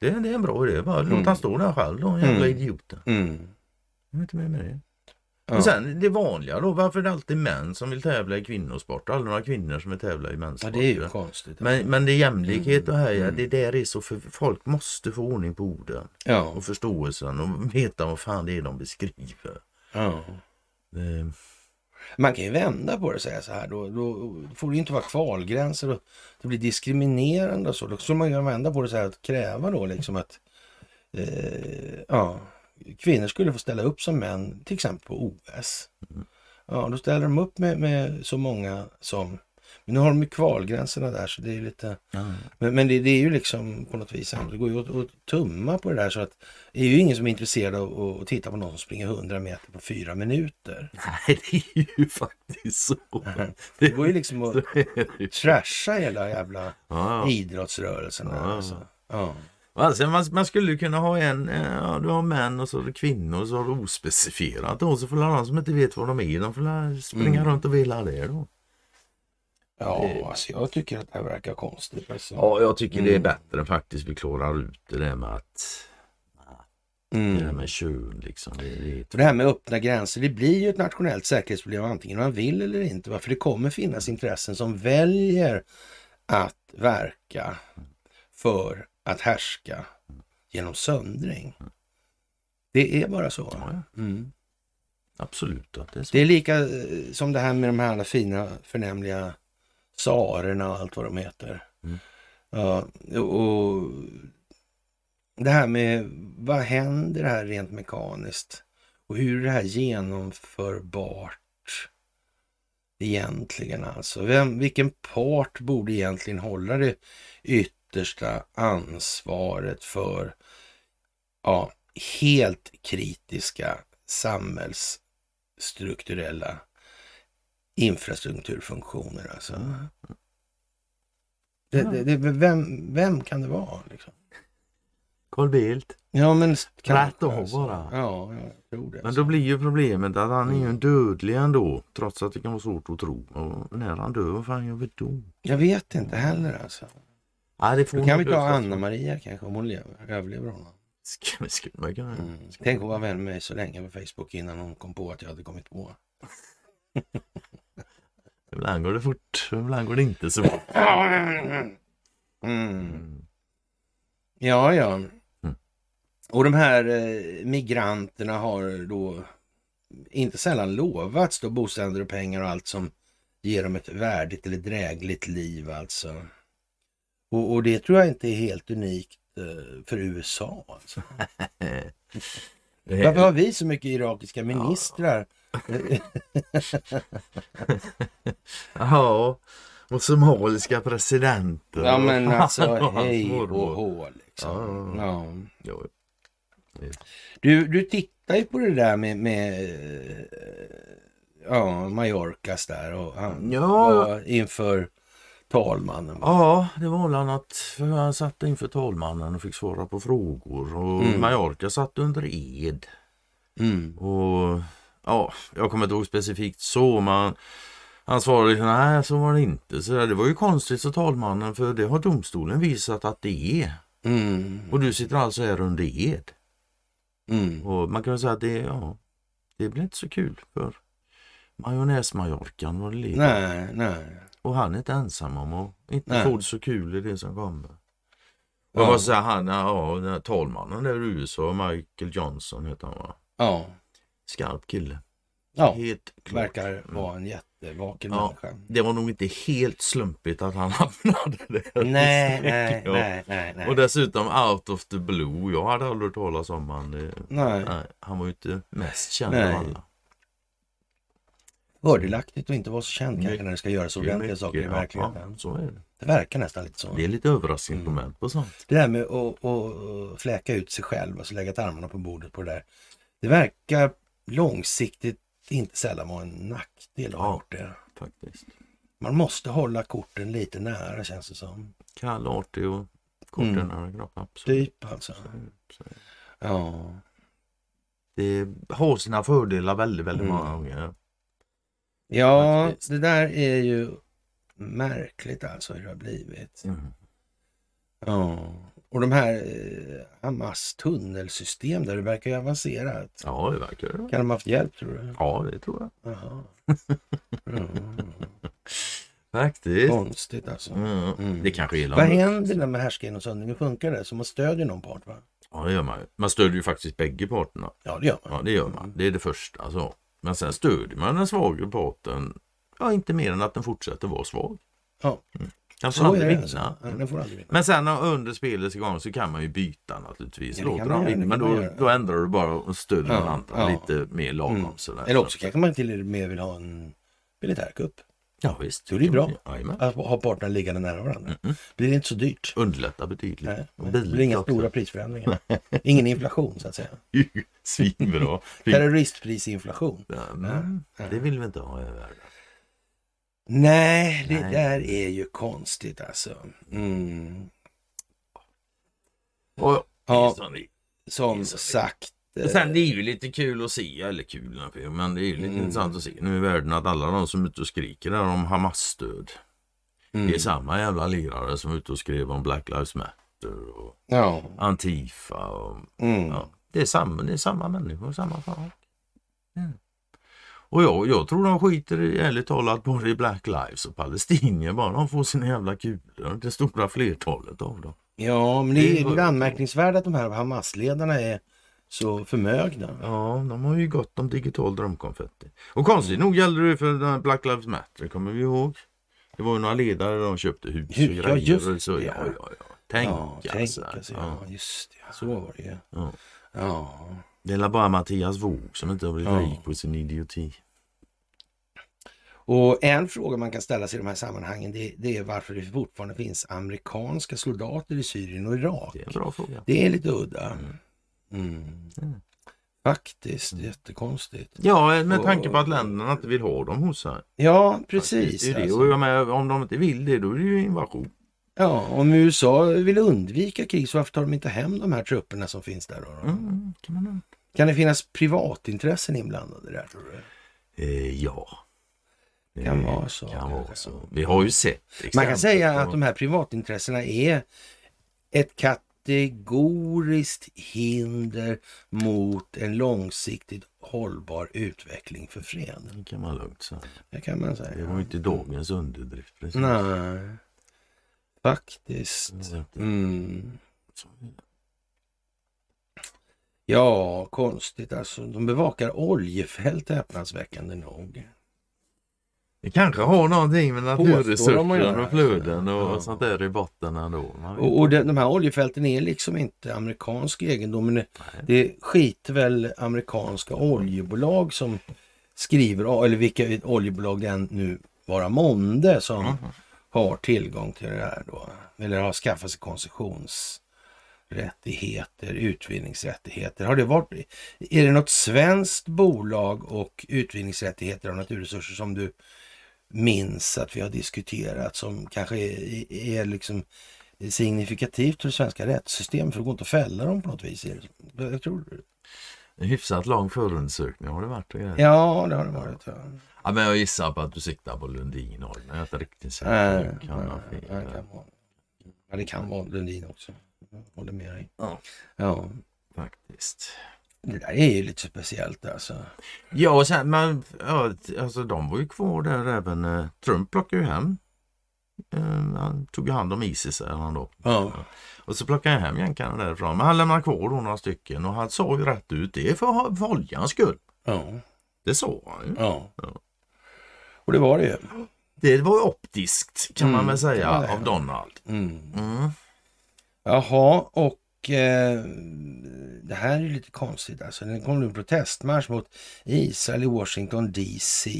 Det, det är en bra idé. Bara låt Mm. han stå där själv då, jävla Mm. idioten. Mm. Jag är inte med med det. Ja. Men sen det vanliga då, varför är det alltid män som vill tävla i kvinnosport? Aldrig några kvinnor som vill tävla i ja, mänssport. det är ju konstigt. men, men det är jämlikhet och här, ja, Mm. det där är så för folk måste få ordning på orden Ja, och förståelsen och veta vad fan det är de beskriver. ja. Det, Man kan ju vända på det och säga så här. Då, då får det ju inte vara kvalgränser och det blir diskriminerande och så. Då skulle man ju vända på det så här att kräva då liksom att eh, ja, kvinnor skulle få ställa upp som män, till exempel på OS. Mm. Ja, då ställer de upp med, med så många som... Men nu har de ju kvalgränserna där så det är lite... Men, men det, det är ju liksom på något vis det går ju att, att tumma på det där så att det är ju ingen som är intresserad av att, titta på någon som springer 100 meter på fyra minuter. Nej, det är ju faktiskt så. Det går ju liksom att trasha hela jävla Ja. idrottsrörelsen. Där, alltså. ja. Alltså, man, man skulle kunna ha en, eh, ja, du har män och så har du kvinnor och så har du ospecifierat då. Så får alla som inte vet vad de är, de får springa Mm. runt och villa det då. ja, Det- alltså jag tycker att det här verkar konstigt. Alltså. Ja, jag tycker det är Mm. bättre än faktiskt vi klarar ut det där med att det där Mm. med kön liksom. Det, det För det här med öppna gränser, det blir ju ett nationellt säkerhetsproblem antingen man vill eller inte. För det kommer finnas intressen som väljer att verka för att härska genom söndring. Det är bara så. Mm. absolut att det är så. Det är lika eh, som det här med de här alla fina förnämliga tsarerna och allt vad de heter. Mm. Ja, och det här med vad händer här rent mekaniskt och hur är det här genomförbart egentligen alltså? Vem, vilken part borde egentligen hålla det yttersta ansvaret för ja, helt kritiska samhällsstrukturella infrastrukturfunktioner alltså. Det, det, det, vem, vem kan det vara? Liksom? Carl Bildt. Ja, men... Rätt av alltså. bara. Ja, jag tror det. Men då blir ju problemet att han är ju en dödlig ändå. Trots att det kan vara svårt att tro. Och när han dör, vad fan gör vi då? Jag vet inte heller alltså. Ja, det får Då kan vi ta. Anna-Maria kanske, om hon lever, överlever honom. Ska- Skulle man kunna Mm. Tänk hon var vän med mig så länge på Facebook innan hon kom på att jag hade kommit på. Ibland går det fort, ibland går det inte så fort. Mm. Ja, ja. Mm. Och de här eh, migranterna har då inte sällan lovats då bostäder och pengar och allt som ger dem ett värdigt eller drägligt liv alltså. Och, och det tror jag inte är helt unikt eh, för USA. Alltså. Varför har vi så mycket irakiska ministrar? ja, och somaliska presidenter. Ja men alltså hej och hå liksom. Ja. Ja. Du, du tittar ju på det där med, med eh, ja, Mallorcas där och han Ja. var inför talmannen. Ja, det var väl annat. För han satt inför talmannen och fick svara på frågor. Och Mm. Mallorca satt under ed. Mm. Och ja, jag kommer inte ihåg specifikt så, men han svarade nej, så var det inte. Så där, det var ju konstigt, så talmannen, för det har domstolen visat att det är. Mm. Och du sitter alltså här under ed. Mm. Och man kan säga att det, ja, det blir inte så kul för ligger. Nej, nej. Och han är inte ensam om att inte Nej. få det så kul i det som kommer. Och Ja. vad säger han, ja, den här talmannen där i USA, Michael Johnson heter han va? Ja, Skarp kille. ja. Helt klart. verkar vara en jättevaken Ja. människa. Det var nog inte helt slumpigt att han hamnade där. Nej, nej, nej, nej, nej. Och dessutom out of the blue. Jag hade aldrig hört talas om han. eh, nej. Nej, han var ju inte mest känd Nej. av alla. Fördelaktigt att inte vara så känd kanske Mycket- när det ska göras ordentliga saker i verkligheten. Ja, så är det. Det verkar nästan lite så. Det är lite överraskningsmoment på sånt. Det där med att, att fläka ut sig själv, alltså lägga armarna på bordet på det där. Det verkar långsiktigt inte sällan vara en nackdel att ha Ja. gjort det. Faktiskt. Man måste hålla korten lite nära känns det som. Kall, artig och korten Mm. kropp. Absolut. Typ alltså. Så är det. Ja. Det har sina fördelar väldigt, väldigt Mm. många gånger. Ja, det där är ju märkligt alltså hur det har blivit. Mm. Ja. Och de här eh, Hamas tunnelsystem där det verkar ju avancerat. Ja, det verkar det. Kan de ha haft hjälp tror du? Ja, det tror jag. Jaha. Mm. Faktiskt. Konstigt alltså. Mm. Mm. Det kanske är Vad händer när man härskar genom söndring? Hur funkar det? Så man stödjer någon part va? Ja, det gör man. Man stödjer ju faktiskt bägge parterna. Ja, det gör man. Ja, det gör man. Det är det första. Alltså. Men sen stödjer man den svagare parten. Ja, inte mer än att den fortsätter vara svag. Ja. Den får Så aldrig vinna. alltså. Ja, får aldrig vinna. Men sen under spelets gång så kan man ju byta naturligtvis. Ja, Låter göra, vinna, men då, då ändrar du bara och stödjer Ja, den andra ja. lite mer lagom. Mm. Sådär. Eller också kanske man till och med vill ha en militärkupp. Ja, visst. Det är bra. Att ha parterna liggande nära varandra. Mm. Blir det inte så dyrt? Underlättar betydligt. Nej, det blir inga också. stora prisförändringar. Ingen inflation så att säga. Svinbra. Terroristprisinflation. Ja, men det vill vi inte ha i världen. Nej, det Nej. där är ju konstigt alltså. Mm. Och, Ja, som sagt. Eh, Sen det är ju lite kul att se, eller kul, men det är ju lite Mm. intressant att se nu i världen att alla de som är ute och skriker där om Hamas-stöd. mm. Det är samma jävla lirare som är ute och skrev om Black Lives Matter och Ja. Antifa. Och, Mm. ja, det, är samma, det är samma människor, samma folk. Mm. Och jag, jag tror de skiter i, ärligt talat både i Black Lives och palestinier. Bara de får sina jävla kulor. Det stora flertalet av dem. Ja, men det Det är var- ju anmärkningsvärt att de här Hamas-ledarna är så förmögna. Ja, de har ju gott om digital drömkonfetti. Och konstigt nog gällde det för den här Black Lives Matter, kommer vi ihåg. Det var ju några ledare de köpte hus och Ja, grejer. just och så, det, ja, ja. ja. Tänk ja, tänk alltså. alltså. Ja. Just det. Så var det. Ja. Ja. Det är bara Mattias Våg som inte har blivit Ja. rik på sin idioti. Och en fråga man kan ställa sig i de här sammanhangen det, det är varför det fortfarande finns amerikanska soldater i Syrien och Irak. Det är en bra fråga. Det är lite udda. Mm. Mm. Mm. Faktiskt, jättekonstigt. Ja, med tanke på att länderna inte vill ha dem hos sig. Ja, precis. Det är det. alltså. Och jag med, om de inte vill det, då är det ju invasion. Ja, om USA vill undvika krig så varför tar de inte hem de här trupperna som finns där? Då? Mm, kan, man... kan det finnas privatintressen inblandade där tror du? Eh, ja. Det kan vara så. Kan vara så. Vi har ju sett Man kan säga att de här privatintressena är ett kategoriskt hinder mot en långsiktigt hållbar utveckling för fred. Det kan man lugnt säga. Det kan man säga. Det var inte dagens underdrift precis. Nej, faktiskt. Mm. Ja, konstigt alltså. De bevakar oljefält häpnadsväckande nog. Det kanske har någonting med naturresurser och flöden och ja. sånt där i botten ändå. Och, och inte. de, här oljefälten är liksom inte amerikansk egendom. Men det, det skiter väl amerikanska oljebolag som skriver, eller vilka oljebolag det än nu vara månde som Mhm. har tillgång till det här då. Eller har skaffat sig koncessionsrättigheter, utvinningsrättigheter. Har det varit, är det något svenskt bolag och utvinningsrättigheter av naturresurser som du minns att vi har diskuterat som kanske är, är liksom signifikativt för det svenska rättssystemet? För det går inte att fälla dem på något vis. Jag tror En hyfsat lång förundersökning har det varit. grejer. Ja, det har det varit. Ja. Ja, men jag gissar på att du siktar på Lundin Oil. Jag är inte riktigt säker. Kan fel. kan vara- Ja, det kan vara Lundin också. Jag håller med dig. Ja. Ja, Faktiskt. Det där är ju lite speciellt alltså. Ja, och sen, men ja, alltså de var ju kvar där även. Eh, Trump plockade ju hem. Eh, han tog ju hand om Isis säger han då. Ja, Och så plockade han hem jänkarna därifrån. Men han lämnade kvar då några stycken och han sa ju rätt ut. Det är för, för oljans skull. ja, Det sa han ju. ja. Ja. Och det var det ju. Det var ju optiskt kan man Mm, väl det var säga av Donald. Mm. Mm. Jaha, och eh, det här är lite konstigt alltså. Det kom en protestmarsch mot Israel i Washington DC.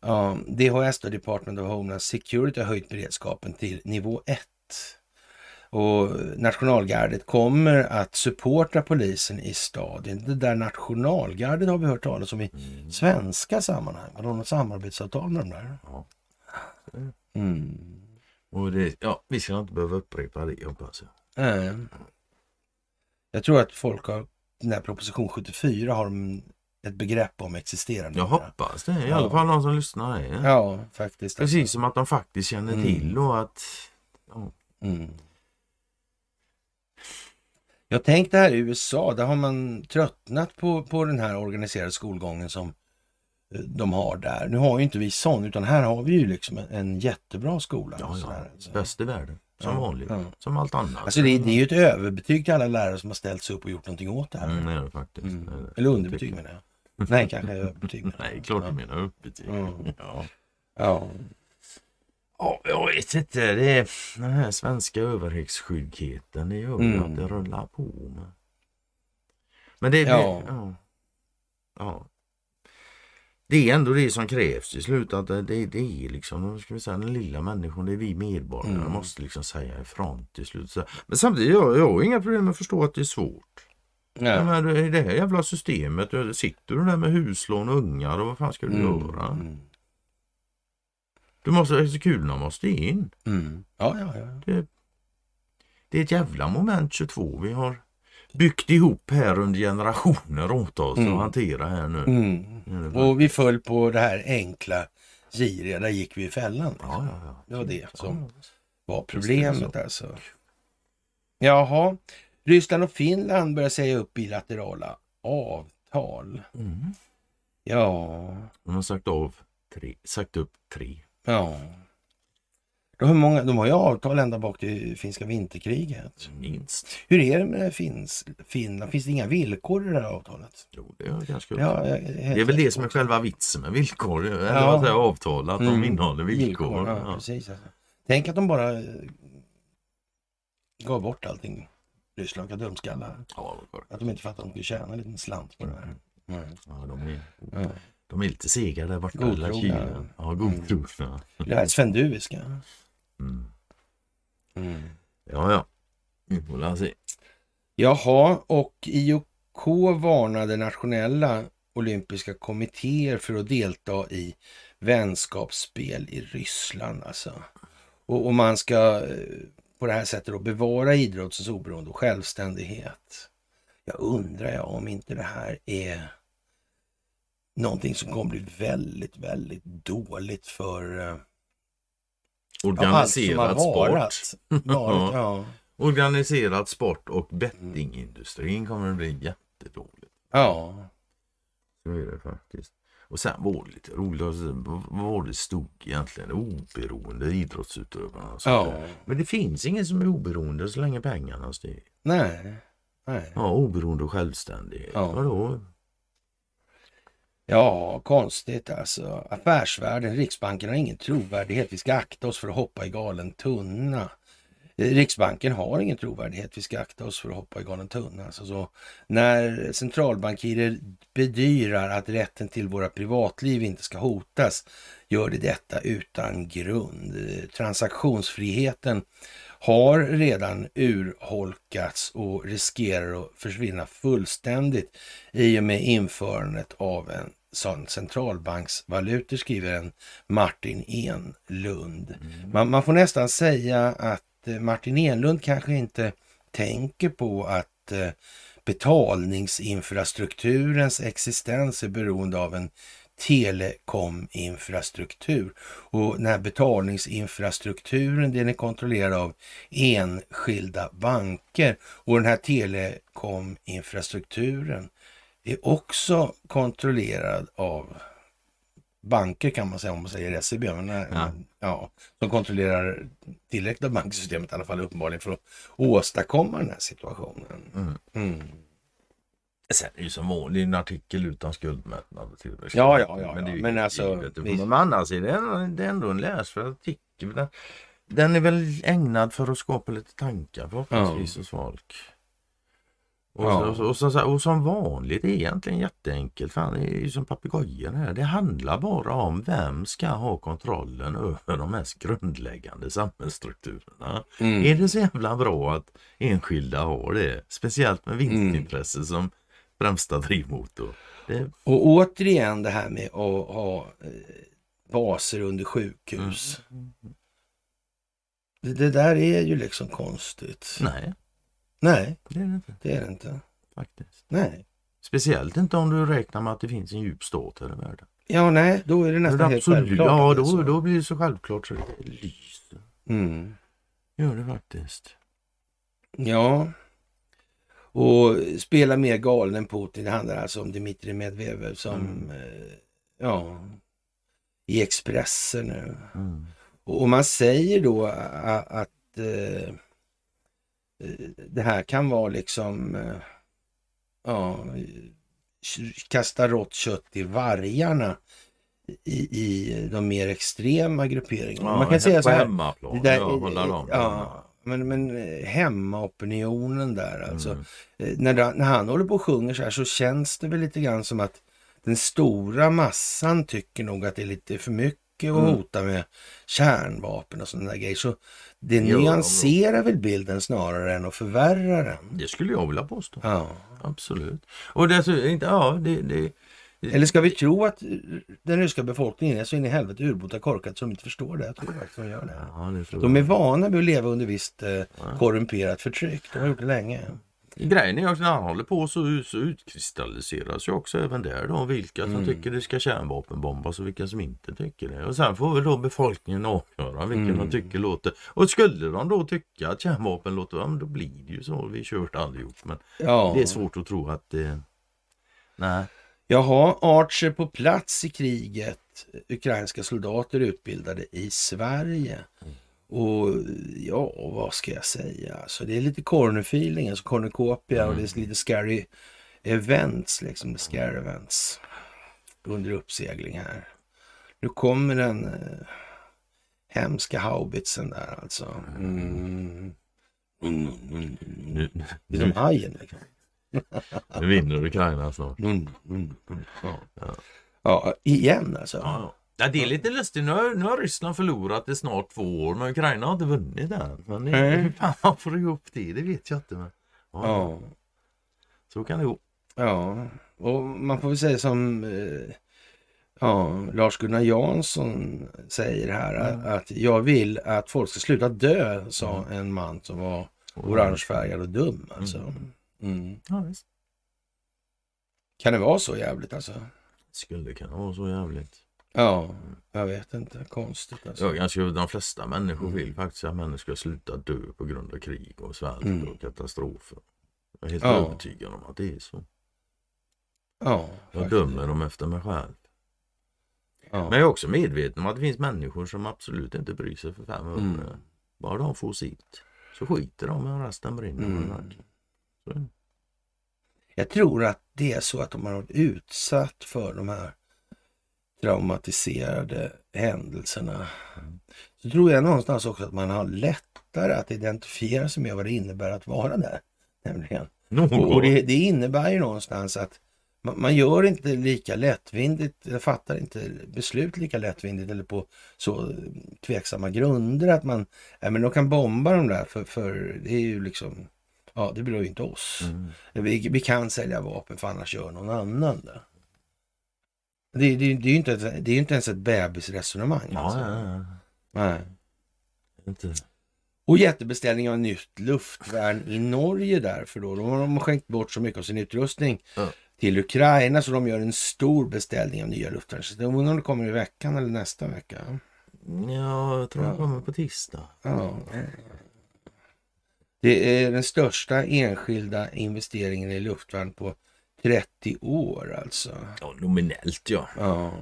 Ja, DHS, då, Department of Homeland Security, har höjt beredskapen till nivå 1. Och nationalgardet kommer att supporta polisen i staden. Det där nationalgardet har vi hört talas om i Mm. svenska sammanhang. Har de något samarbetsavtal med de där? Ja. Mm. Och det, ja, vi ska inte behöva upprepa det hoppas jag. Nej. Jag tror att folk har, den här proposition 74 har de ett begrepp om existerande. Jag hoppas det. I Ja. alla fall de som lyssnar är. Ja, faktiskt. Precis som att de faktiskt känner Mm. till och att ja, Mm. Jag tänkte här i USA, där har man tröttnat på, på den här organiserade skolgången som eh, de har där. Nu har ju inte vi sån, utan här har vi ju liksom en, en jättebra skola. ja, ja, sådär. Så- bäst i världen. Som Ja, vanligt. ja. Som allt annat. Alltså det, det är ju ett överbetyg till alla lärare som har ställt sig upp och gjort någonting åt det här. Mm, är det faktiskt. Mm. Är. Eller underbetyg menar jag. Nej, kanske överbetyg. Nej, klart Ja. du menar uppbetyg. Ja. Ja. Ja. ja, jag vet inte. Det är den här svenska överhetsskyggheten. Det gör ju Mm. att det rullar på. Med. Men det, Ja. det ja. ja. Det är ändå det som krävs till slut. Att det, det, det är liksom ska vi säga, den lilla människan. Det är vi medborgare. Mm. måste liksom säga ifrån till slut. Men samtidigt jag, jag har inga problem med att förstå att det är svårt. Ja. Men I det här jävla systemet. du- Sitter du där med huslån och ungar och vad fan ska du göra? Mm. Du måste, kulorna måste in. Mm. Ja, ja, ja. Det är ett jävla moment 22 vi har byggt ihop här under generationer åt oss Mm. att hantera här nu. Mm. Och vi föll på det här enkla giriga, där gick vi i fällan. Ja, ja, ja. Det var det som var problemet alltså. Jaha, Ryssland och Finland börjar säga upp bilaterala avtal. Mm. Ja, De har sagt av tre, sagt upp tre. ja. De har, många, de har ju avtal ända bak till finska vinterkriget. Minst. Hur är det med Finns, Finland? Finns det inga villkor i det här avtalet? Jo, det är ganska Ja, det är väl det som är själva vitsen med villkor. Eller Ja. vad säger avtal, att de Mm. innehåller villkor. ja, Ja. Precis. Alltså. Tänk att de bara eh, gav bort allting. Ryssland, vilka dumskallar. Ja. Att de inte fattar att de skulle tjäna en liten slant på det här. Mm. ja, de, är, Ja. de är lite sega där borta. Godtrogna. Ja, godtrogna. Det här är svenduviska. Mm. Mm. Ja, ja. Vi får la se. Jaha, och IOK varnade nationella olympiska kommittéer för att delta i vänskapsspel i Ryssland. Alltså. Och, och man ska eh, på det här sättet då bevara idrottens oberoende och självständighet. Jag undrar jag om inte det här är någonting som kommer bli väldigt, väldigt dåligt för eh, Organiserad ja, sport. ja. Organiserad sport och bettingindustrin kommer att bli jättedåligt. ja. Så är det faktiskt. Och sen var det lite roligt, alltså, vad var det stod egentligen? Oberoende idrottsutövarna. och. Ja. Men det finns ingen som är oberoende så länge pengarna stiger. Nej. Nej. Ja, oberoende och självständighet. Ja. Vadå? Ja, konstigt alltså. Affärsvärlden, Riksbanken har ingen trovärdighet. Vi ska akta oss för att hoppa i galen tunna. Eh, Riksbanken har ingen trovärdighet. Vi ska akta oss för att hoppa i galen tunna. Alltså så, när centralbankirer bedyrar att rätten till våra privatliv inte ska hotas gör de detta utan grund. Eh, transaktionsfriheten har redan urholkats och riskerar att försvinna fullständigt i och med införandet av en centralbanksvalutor, skriver en Martin Enlund. Man, man får nästan säga att eh, Martin Enlund kanske inte tänker på att eh, betalningsinfrastrukturens existens är beroende av en telekominfrastruktur. Och den här betalningsinfrastrukturen den är kontrollerad av enskilda banker. Och den här telekominfrastrukturen är också kontrollerad av banker kan man säga om man säger SEB. Men, ja. Ja. Ja, som kontrollerar tillräckligt av banksystemet i alla fall uppenbarligen för att åstadkomma den här situationen. Mm. Mm. Sen är det ju som vanligt en artikel utan skuldmättnad och tillväxt. Ja, ja, ja, Men, det är ja. ju Men alltså. Men annars är det, en- det är ändå en läsvärd artikel. Den, den är väl ägnad för att skapa lite tankar förhoppningsvis hos folk. Och, Ja. så, och, så, och som vanligt är det egentligen jätteenkelt. Fan, det är ju som papegojor här. Det handlar bara om vem ska ha kontrollen över de mest grundläggande samhällsstrukturerna. Mm. Är det så jävla bra att enskilda har det? Speciellt med vinstintresse som främsta drivmotor. Det, Och återigen det här med att ha eh, baser under sjukhus. Det, det där är ju liksom konstigt. nej, Nej, det är det inte det är det inte. faktiskt. Nej. Speciellt inte om du räknar med att det finns en djup stat här i världen. Ja, nej, då är det nästan helt Absolut, självklart. ja, att det är då, så. då blir det så självklart så det lyser. Mm. Gör det faktiskt. Ja. Och spela mer galen än Putin. Det handlar alltså om Dmitrij Medvedev som, Mm. eh, ja, i Expressen nu. Mm. Och man säger då att eh, eh, det här kan vara liksom, eh, ja, kasta rått kött i vargarna i, i de mer extrema grupperingarna. man kan säga på så här. hemmaplan. Det där, ja, ja, men, men eh, hemmaopinionen där alltså. Mm. Eh, När, när han håller på och sjunger så här så känns det väl lite grann som att den stora massan tycker nog att det är lite för mycket att Mm. hota med kärnvapen och sådana där grejer. Så det nyanserar väl bilden snarare än att förvärra den. Det skulle jag vilja påstå. Ja. Absolut. Och det, inte, ja, det, det, Eller ska vi tro att den ryska befolkningen är så in i helvete urbota korkat de inte förstår det? Jag tror faktiskt de gör det. ja, det De är vana vid att leva under visst eh, korrumperat förtryck. De har gjort det länge. Grejen är också när han håller på så, så utkristalliseras ju också även där då vilka som Mm. tycker det ska kärnvapenbombas och vilka som inte tycker det. Och sen får väl då befolkningen avgöra vilken Mm. de tycker låter. Och skulle de då tycka att kärnvapen låter, ja, men då blir det ju så. Vi kört allihop. Men Ja. det är svårt att tro att det... Nej. Jaha, Archer på plats i kriget. Ukrainska soldater utbildade i Sverige. Och ja, vad ska jag säga? Alltså, det är lite corner-feeling, alltså cornucopia och det är lite scary events, liksom. The scary events. Under uppsegling här. Nu kommer den eh, hemska haubitsen där alltså. Mm. Mm, mm, mm. Nu, Det är som hajen liksom. nu vinner Ukraina snart. Mm, mm, mm. Ja. Ja. ja, igen alltså. Ja, ja, det är lite lustigt. Nu har, nu har Ryssland förlorat i snart två år, men Ukraina har inte vunnit än. Men det, Nej. hur fan man får ihop det, det vet jag inte. Men, ja, Ja, Så kan det gå. ja. Och man får väl säga som... Eh, Ja, Lars-Gunnar Jansson säger här att, att jag vill att folk ska sluta dö, sa en man som var orangefärgad och dum alltså. Mm. Ja, visst. Kan det vara så jävligt alltså? Skulle kunna vara så jävligt. Ja, jag vet inte. Konstigt alltså. Ja, ganska, de flesta människor vill faktiskt att människor ska sluta dö på grund av krig och svält Mm. och katastrofer. Jag är helt Ja. övertygad om att det är så. Ja, Jag faktiskt. dömer dem efter mig själv. Ja. Men jag är också medveten om att det finns människor som absolut inte bryr sig för fem öre. Mm. Bara de får sitt. Så skiter de men resten brinner. Mm. Mm. Så. Jag tror att det är så att de har varit utsatt för de här traumatiserade händelserna. Så tror jag någonstans också att man har lättare att identifiera sig med vad det innebär att vara där. Nämligen. Och, det, det innebär ju någonstans att man, man gör inte lika lättvindigt, eller fattar inte beslut lika lättvindigt eller på så tveksamma grunder att man, ja men de kan bomba de där för, för det är ju liksom, ja det berör ju inte oss. Mm. Vi, vi kan sälja vapen för annars gör någon annan det. Det, det, det är ju inte, det är inte ens ett bebisresonemang. Ja, alltså. ja, ja. Nej. Inte. Och jättebeställning av nytt luftvärn i Norge därför då. De har skänkt bort så mycket av sin utrustning Ja. till Ukraina så de gör en stor beställning av nya luftvärnssystem. Jag undrar om det kommer i veckan eller nästa vecka. Ja, jag tror Ja. jag kommer på tisdag. Ja. Det är den största enskilda investeringen i luftvärn på 30 år alltså. Ja, nominellt ja. Ja,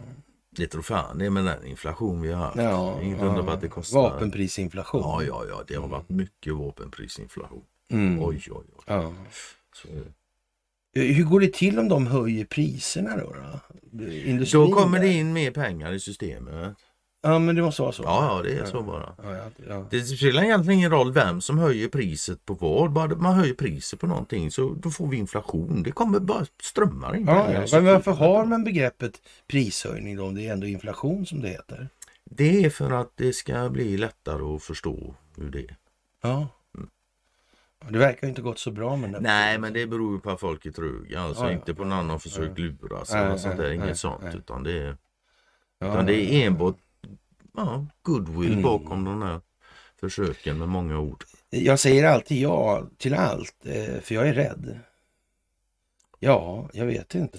Det tror fan det med den inflation vi har haft. ja, Inget på ja. att det kostar. Vapenprisinflation. Ja, ja, ja. Det har varit mycket vapenprisinflation. Mm. Oj, oj, oj. Ja. Så. Hur går det till om de höjer priserna då? då? Industrin Då kommer där? det in mer pengar i systemet. Ja, men det måste vara så. Ja, ja, det är så bara. Ja, ja, ja. Det spelar egentligen ingen roll vem som höjer priset på vad. Bara man höjer priset på någonting så då får vi inflation. Det kommer bara strömmar in Ja, ja. Men varför har man begreppet prishöjning då om det är ändå inflation som det heter? Det är för att det ska bli lättare att förstå hur det är. Ja. Ja, Det verkar inte gått så bra med den. Nej, men det beror ju på att folk är tröga. Alltså Ja, inte på någon annan försökt luras eller sånt där. Inget sånt. Utan det är, utan det är enbart ja, goodwill Mm. bakom de här försöken med många ord. Jag säger alltid ja till allt, eh, för jag är rädd. Ja, jag vet inte.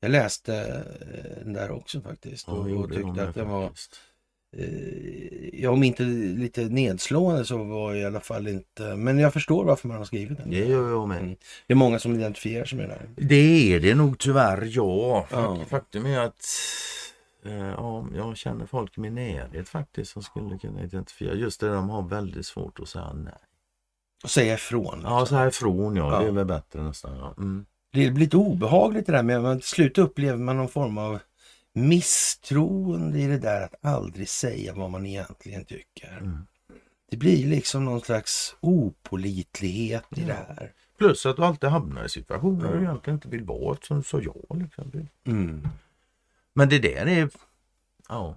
Jag läste eh, den där också faktiskt Ja, och, det och de tyckte att den var. Eh, ja, om inte lite nedslående så var i alla fall inte... Men jag förstår varför man har skrivit den. Det gör jag med. Mm. Det är många som identifierar sig med där. Det är det nog tyvärr, ja. Ja. Faktum är att ja, jag känner folk i min närhet faktiskt som skulle kunna identifiera. Just det, de har väldigt svårt att säga nej. Och säga ifrån. Ja, liksom. så härifrån ja. Ja. Det är väl bättre nästan. Ja. Mm. Det blir lite obehagligt det där med att till slut upplever man någon form av misstroende i det där att aldrig säga vad man egentligen tycker. Mm. Det blir liksom någon slags opolitlighet i Ja. det här. Plus att du alltid hamnar i situationer Ja. där du egentligen inte vill vara som sa ja. Liksom. Mm. Men det där är... Ja.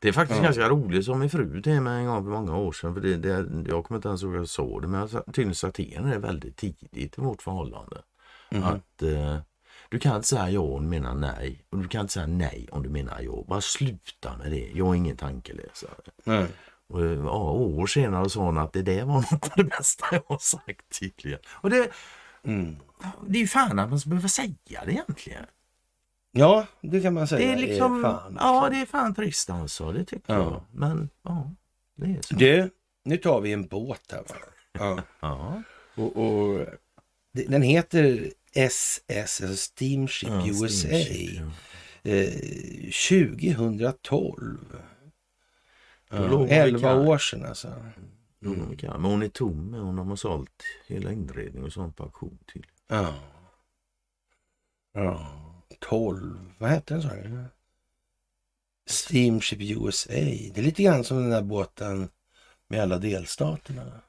Det är faktiskt Ja. ganska roligt som min fru till mig en gång för många år sedan. För det, det, jag kommer inte ens ihåg att jag sa det. Men tydligen till henne det väldigt tidigt i vårt förhållande. Mhm. Att eh, du kan inte säga ja om du menar nej. Och du kan inte säga nej om du menar ja. Bara sluta med det. Jag är ingen tankeläsare. Nej. Och, eh, ja, år senare sa hon att det där var något av det bästa jag har sagt tydligen. Och det, Mm. det är ju fan att man behöva säga det egentligen. Ja, det kan man säga. Det är liksom, fan, ja det är fan trist alltså, det tycker Ja. jag. Men ja, det är så. Du, nu tar vi en båt här. Va? Ja. Ja, Och, och, den heter SS, alltså Steamship ja, USA. steamship. Eh, 2012. Då Ja, låg vi 11 kaj. år sedan alltså. Jo, men hon är tom, hon har sålt hela inredning och sånt på auktion till. Ja. Ja. 12. Vad hette den sa du? Steamship USA. Det är lite grann som den där båten med alla delstaterna.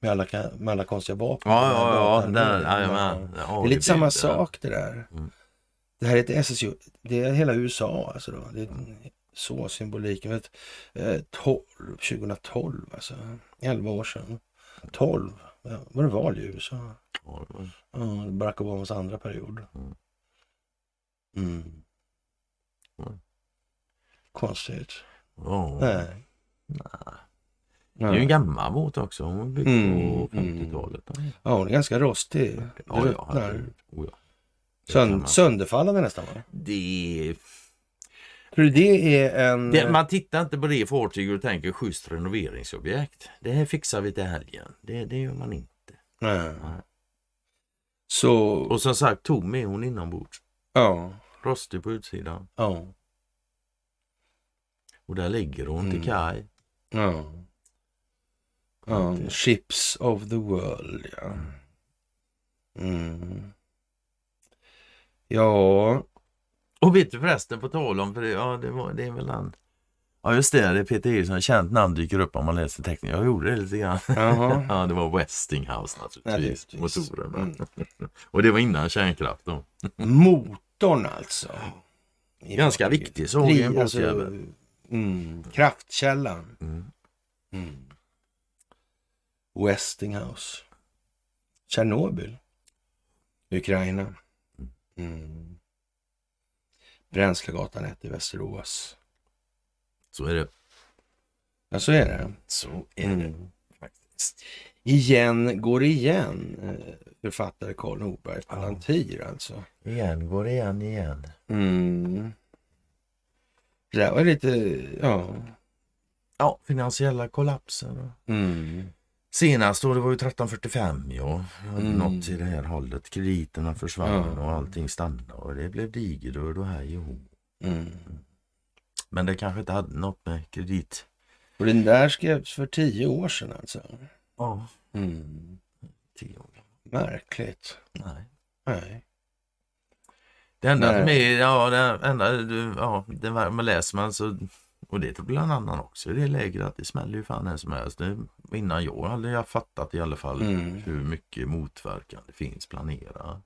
Med alla, med alla konstiga vapen. Ja, Den ja, ja. båten. Där, Ja. jajamän. Det är lite samma sak det där. Mm. Det här är ett SSU. Det är hela USA alltså. Då. Det är så symboliken. Vet, eh, 12, 2012 alltså. 11 år sedan. 12. Ja, var det val i USA? Ja, Ja, Barack Obamas andra period. Mm. Mm. Mm. Konstigt. Ja. Nej. Det är ju en gammal båt också. Hon var byggd Mm, på 50-talet. Ja, hon är ganska rostig. Ja, ja, herregud. oh, ja. Det kan Sön- man- sönderfallande nästan va? Det, Tror du det är en... det, man tittar inte på det fartyget och tänker schysst renoveringsobjekt. Det här fixar vi till helgen. Det, det gör man inte. Nej. Nej. Så, Och som sagt, tom är hon inombords. ja. Rostig på utsidan. Ja. Och där ligger hon till Mm. kaj. Ja. ja. Ships of the world, ja. Mm. Ja, Och vet du förresten, på tal om, för det, ja, det, var, det är väl han. Ja just det, det är Peter Eriksson, känt namn dyker upp om man läser teckningen. Jag gjorde det lite grann. Ja, det var Westinghouse naturligtvis. Naturligtvis. Motorerna. Mm. Och det var innan kärnkraft då. Motorn alltså. I Ganska fartyget. viktig så har vi en alltså, mm, kraftkällan. Mm. Mm. Westinghouse. Tjernobyl. Ukraina. Mm. Bränslegatan 1 i Västerås. Så är det. Ja, så är det. Så är det Mm. faktiskt. Igen går igen. eh, Författare Karl Norberg Palantir alltså. Igen går igen igen. Mm. Det där var lite, ja. Ja, finansiella kollapsen. Mm. Senast då, det var ju 1345 ja. Mm. Något i det här hållet. Krediterna försvann Ja. och allting stannade och det blev digerdöd och och hå. Mm. Men det kanske inte hade något med kredit. Och den där skrevs för tio år sedan alltså. Ja, Mm. tio år. Märkligt. Nej. Nej. Det enda Nej. som är, ja, det enda, ja, det man läser man så, och det tror bland annan också i det läget att det smäller ju fan när som helst. Det, innan jag hade jag fattat i alla fall Mm. hur mycket motverkan det finns planerat.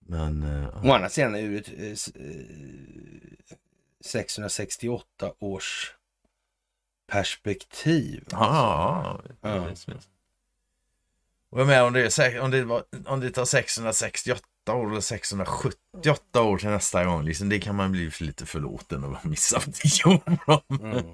Men, eh, Å andra sidan ett eh, s- eh, 668 års perspektiv. ja, ja. Och jag menar om det, är, om, det var, om det tar 668 år eller 678 år till nästa gång, liksom, det kan man bli lite förlåten och missa 10 år. Mm.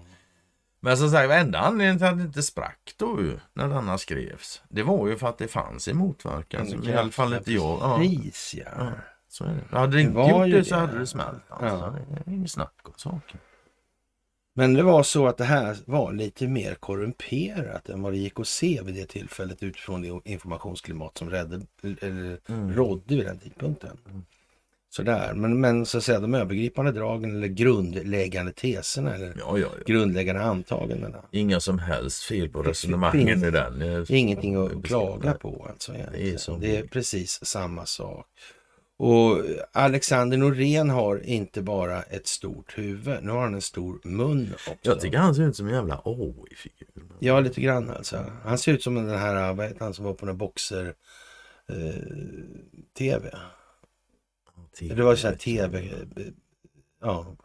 Men som sagt, enda anledningen till att det inte sprack då ju, när denna skrevs, det var ju för att det fanns en motverkan som i alla fall inte jag... Ja, Pris, ja. Ja. så är det. Hade det inte gjort det så hade det smält. Alltså. Ja. Det är inget snack om saken. Men det var så att det här var lite mer korrumperat än vad det gick att se vid det tillfället utifrån det informationsklimat som rädde, eller Mm. rådde vid den tidpunkten. Sådär, men, men så att säga de övergripande dragen eller grundläggande teserna eller Ja, ja, ja. grundläggande antagandena. Inga som helst fel på resonemangen i den. Ingenting att klaga på alltså. Det är Det är precis samma sak. Och Alexander Norén har inte bara ett stort huvud, nu har han en stor mun också. Jag tycker han ser ut som en jävla AI-figur. Ja, lite grann alltså. Han ser ut som den här, vad heter han som var på den boxer eh, tv. Det var så här tv, eh, ja,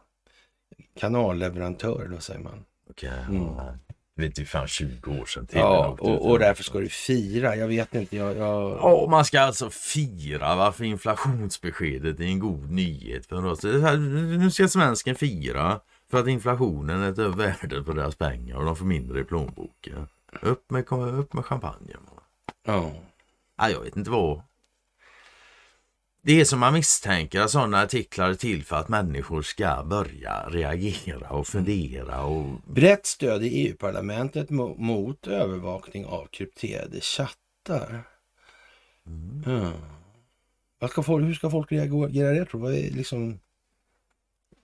kanalleverantör, vad säger man? Okej, Mm. Det är typ fan 20 år sedan. TVn Ja, och, och därför ska du fira. Jag vet inte, jag... jag... Ja, man ska alltså fira varför inflationsbeskedet är en god nyhet för oss. Nu ska svensken fira för att inflationen är över värdet på deras pengar och de får mindre i plånboken. Upp med, upp med champagnen. Ja. Ja, jag vet inte vad. Det är som man misstänker att sådana artiklar är till för att människor ska börja reagera och fundera och Brett stöd i EU-parlamentet mo- mot övervakning av krypterade chattar. Ja. Vad ska folk, hur ska folk reagera det tror? Vad är, liksom,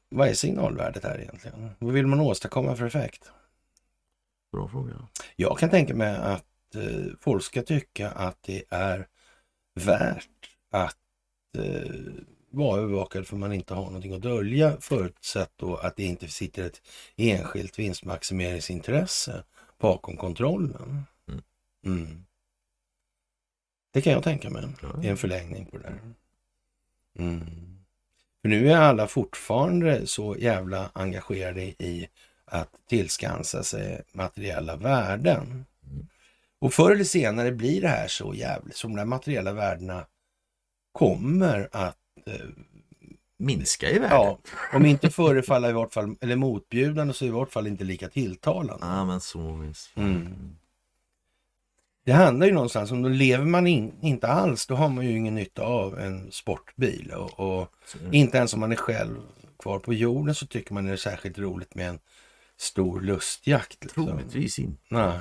vad är signalvärdet här egentligen? Vad vill man åstadkomma för effekt? Bra fråga. Jag kan tänka mig att eh, folk ska tycka att det är värt att eh, vara övervakad för man inte har någonting att dölja förutsatt då att det inte sitter ett enskilt vinstmaximeringsintresse bakom kontrollen. Mm. Mm. Det kan jag tänka mig Ja. i en förlängning på det där. Mm. För nu är alla fortfarande så jävla engagerade i att tillskansa sig materiella värden. Mm. Och förr eller senare blir det här så jävligt, som de materiella värdena kommer att eh, minska i värde. Ja, om inte förefalla i vart fall, eller motbjudande så i vart fall inte lika tilltalande. Ja, men så visst. Mm. Det handlar ju någonstans om, då lever man in, inte alls, då har man ju ingen nytta av en sportbil. Och, och inte ens om man är själv kvar på jorden så tycker man det är särskilt roligt med en stor lustjakt. Liksom. Troligtvis inte. Nej.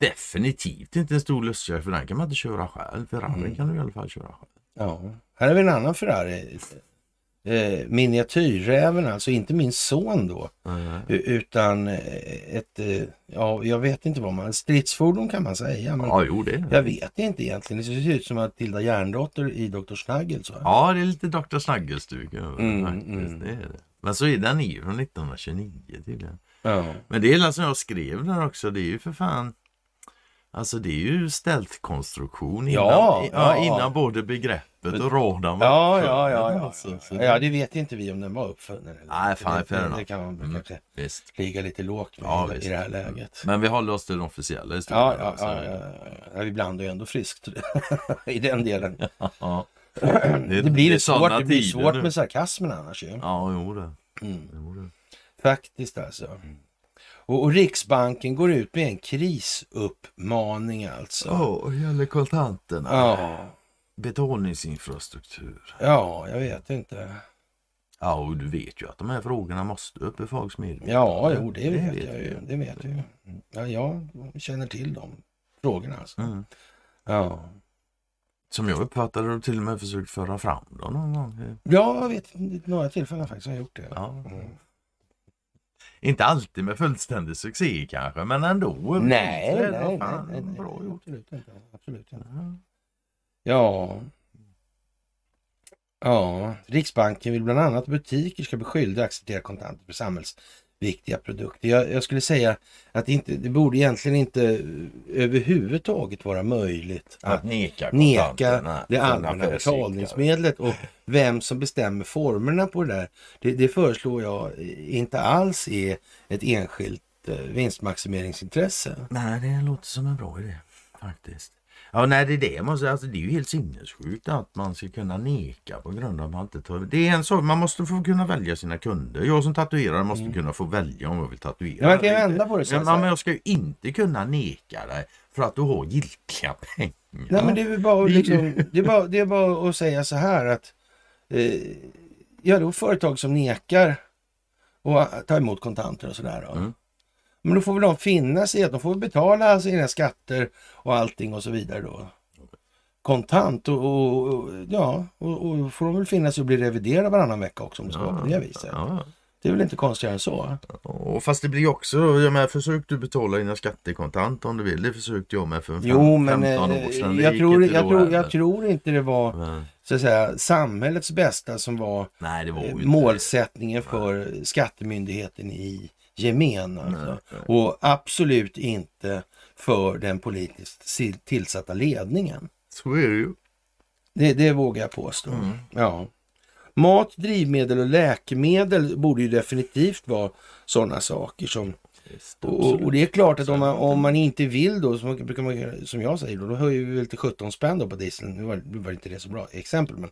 Definitivt inte en stor lustjakt för den kan man inte köra själv. Ferrari Mm. kan du i alla fall köra själv. Ja. Här har vi en annan Ferrari. Eh, miniatyrräven, alltså inte min son då, u- utan eh, ett, eh, ja, jag vet inte vad man, stridsfordon kan man säga, men Ja, jo det jag vet inte egentligen. Det ser ut som att Tilda Järndotter i Dr. Snuggles. Va? Ja, det är lite Dr. Den Mm, mm. Det är det. Men så är den ju från 1929 tydligen. Ja. Men det är som jag skrev där också, det är ju för fan Alltså det är ju stealth-konstruktion innan, Ja, ja, ja, ja. innan både begreppet och radarn var Ja, ja, uppfunna, ja, ja. Alltså, så ja, det vet inte vi om den var uppfunnen. eller Nej, fan, det, det, det kan man Mm. kanske Visst. ligga lite lågt med Ja, i, visst. det här läget. Men vi håller oss till den officiella historien. Ja, ja, ja, ja, ja. Vi blandar ju ändå friskt i den delen. ja. Det, blir, är det svårt, det blir svårt nu. med sarkasmen annars ju. Ja, jo det. Mm. Jo, det. Faktiskt alltså. Och, och Riksbanken går ut med en krisuppmaning alltså. Ja, det gäller kontanterna. Ja, Betalningsinfrastruktur. ja, jag vet inte. Ja, och du vet ju att de här frågorna måste upp i folks medvetande. Ja, jo, det, vet, jag vi ju. Det vet jag ju. Ja, jag känner till de frågorna alltså. Mm. Ja. Som jag uppfattade det till och med försökt föra fram dem någon gång. Ja, jag vet några tillfällen faktiskt har jag gjort det. Ja. Mm. Inte alltid med fullständig succé kanske, men ändå. Nej, nej, nej, fan nej, nej, Bra gjort. absolut inte. Absolut inte. Ja. Ja. Ja, Riksbanken vill bland annat att butiker ska bli skyldiga att acceptera kontanter för samhällsviktiga produkter. Jag, jag skulle säga att det, inte, det borde egentligen inte överhuvudtaget vara möjligt Att att neka neka det allmänna betalningsmedlet och vem som bestämmer formerna på det där. Det, det föreslår jag inte alls är ett enskilt eh, vinstmaximeringsintresse. Nej, det låter som en bra idé faktiskt. Ja, nej, det är det. jag Måste, alltså, det är ju helt sinnessjukt att man ska kunna neka på grund av att man inte tar... Det är en sak, man måste få kunna välja sina kunder. Jag som tatuerare måste kunna få välja om jag vill tatuera. Mm. Man kan vända på det så Men, men säga. jag ska ju inte kunna neka dig för att du har giltiga pengar. Nej, men det är bara, liksom, det är bara, det är bara att säga så här att eh, ja, då företag som nekar att ta emot kontanter och sådär. Mm. Men då får väl de finna sig att de får betala sina skatter och allting och så vidare då. Kontant och, och, och ja, och, och får de väl finna sig och bli reviderade varannan vecka också om det ska vara på det viset. Det är väl inte konstigare än så. Och fast det blir också, jag menar, försök du betala dina skatter kontant om du vill. Det försökte jag med för Jo, men 15 eh, år sedan. Det jag, tror, inte jag, tror, jag tror inte det var Men, så att säga samhällets bästa som var nej, det var Eh, målsättningen för skattemyndigheten i gemen. Alltså. Nej, nej. Och absolut inte för den politiskt tillsatta ledningen. Så är det ju. Det, det vågar jag påstå. Mm. Ja. Mat, drivmedel och läkemedel borde ju definitivt vara sådana saker som Visst, och, och det är klart att om man, om man inte vill då, som, brukar man, som jag säger då, då höjer vi väl till 17 spänn då på dieseln. Nu var, nu var inte det så bra exempel, men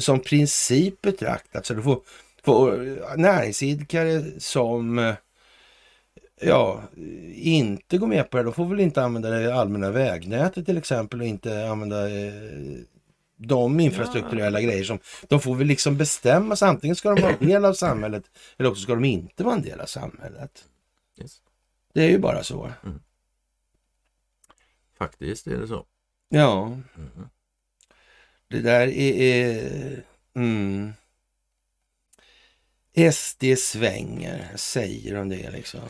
som princip betraktat så då får, får näringsidkare som eh, ja, inte går med på det, de får väl inte använda det allmänna vägnätet till exempel och inte använda eh, de infrastrukturella grejer som de får väl liksom bestämma sig. Antingen ska de vara en del av samhället eller också ska de inte vara en del av samhället. Yes. Det är ju bara så. Faktiskt är det så. Ja, Mm. det där är... är mm. SD svänger, säger de det liksom.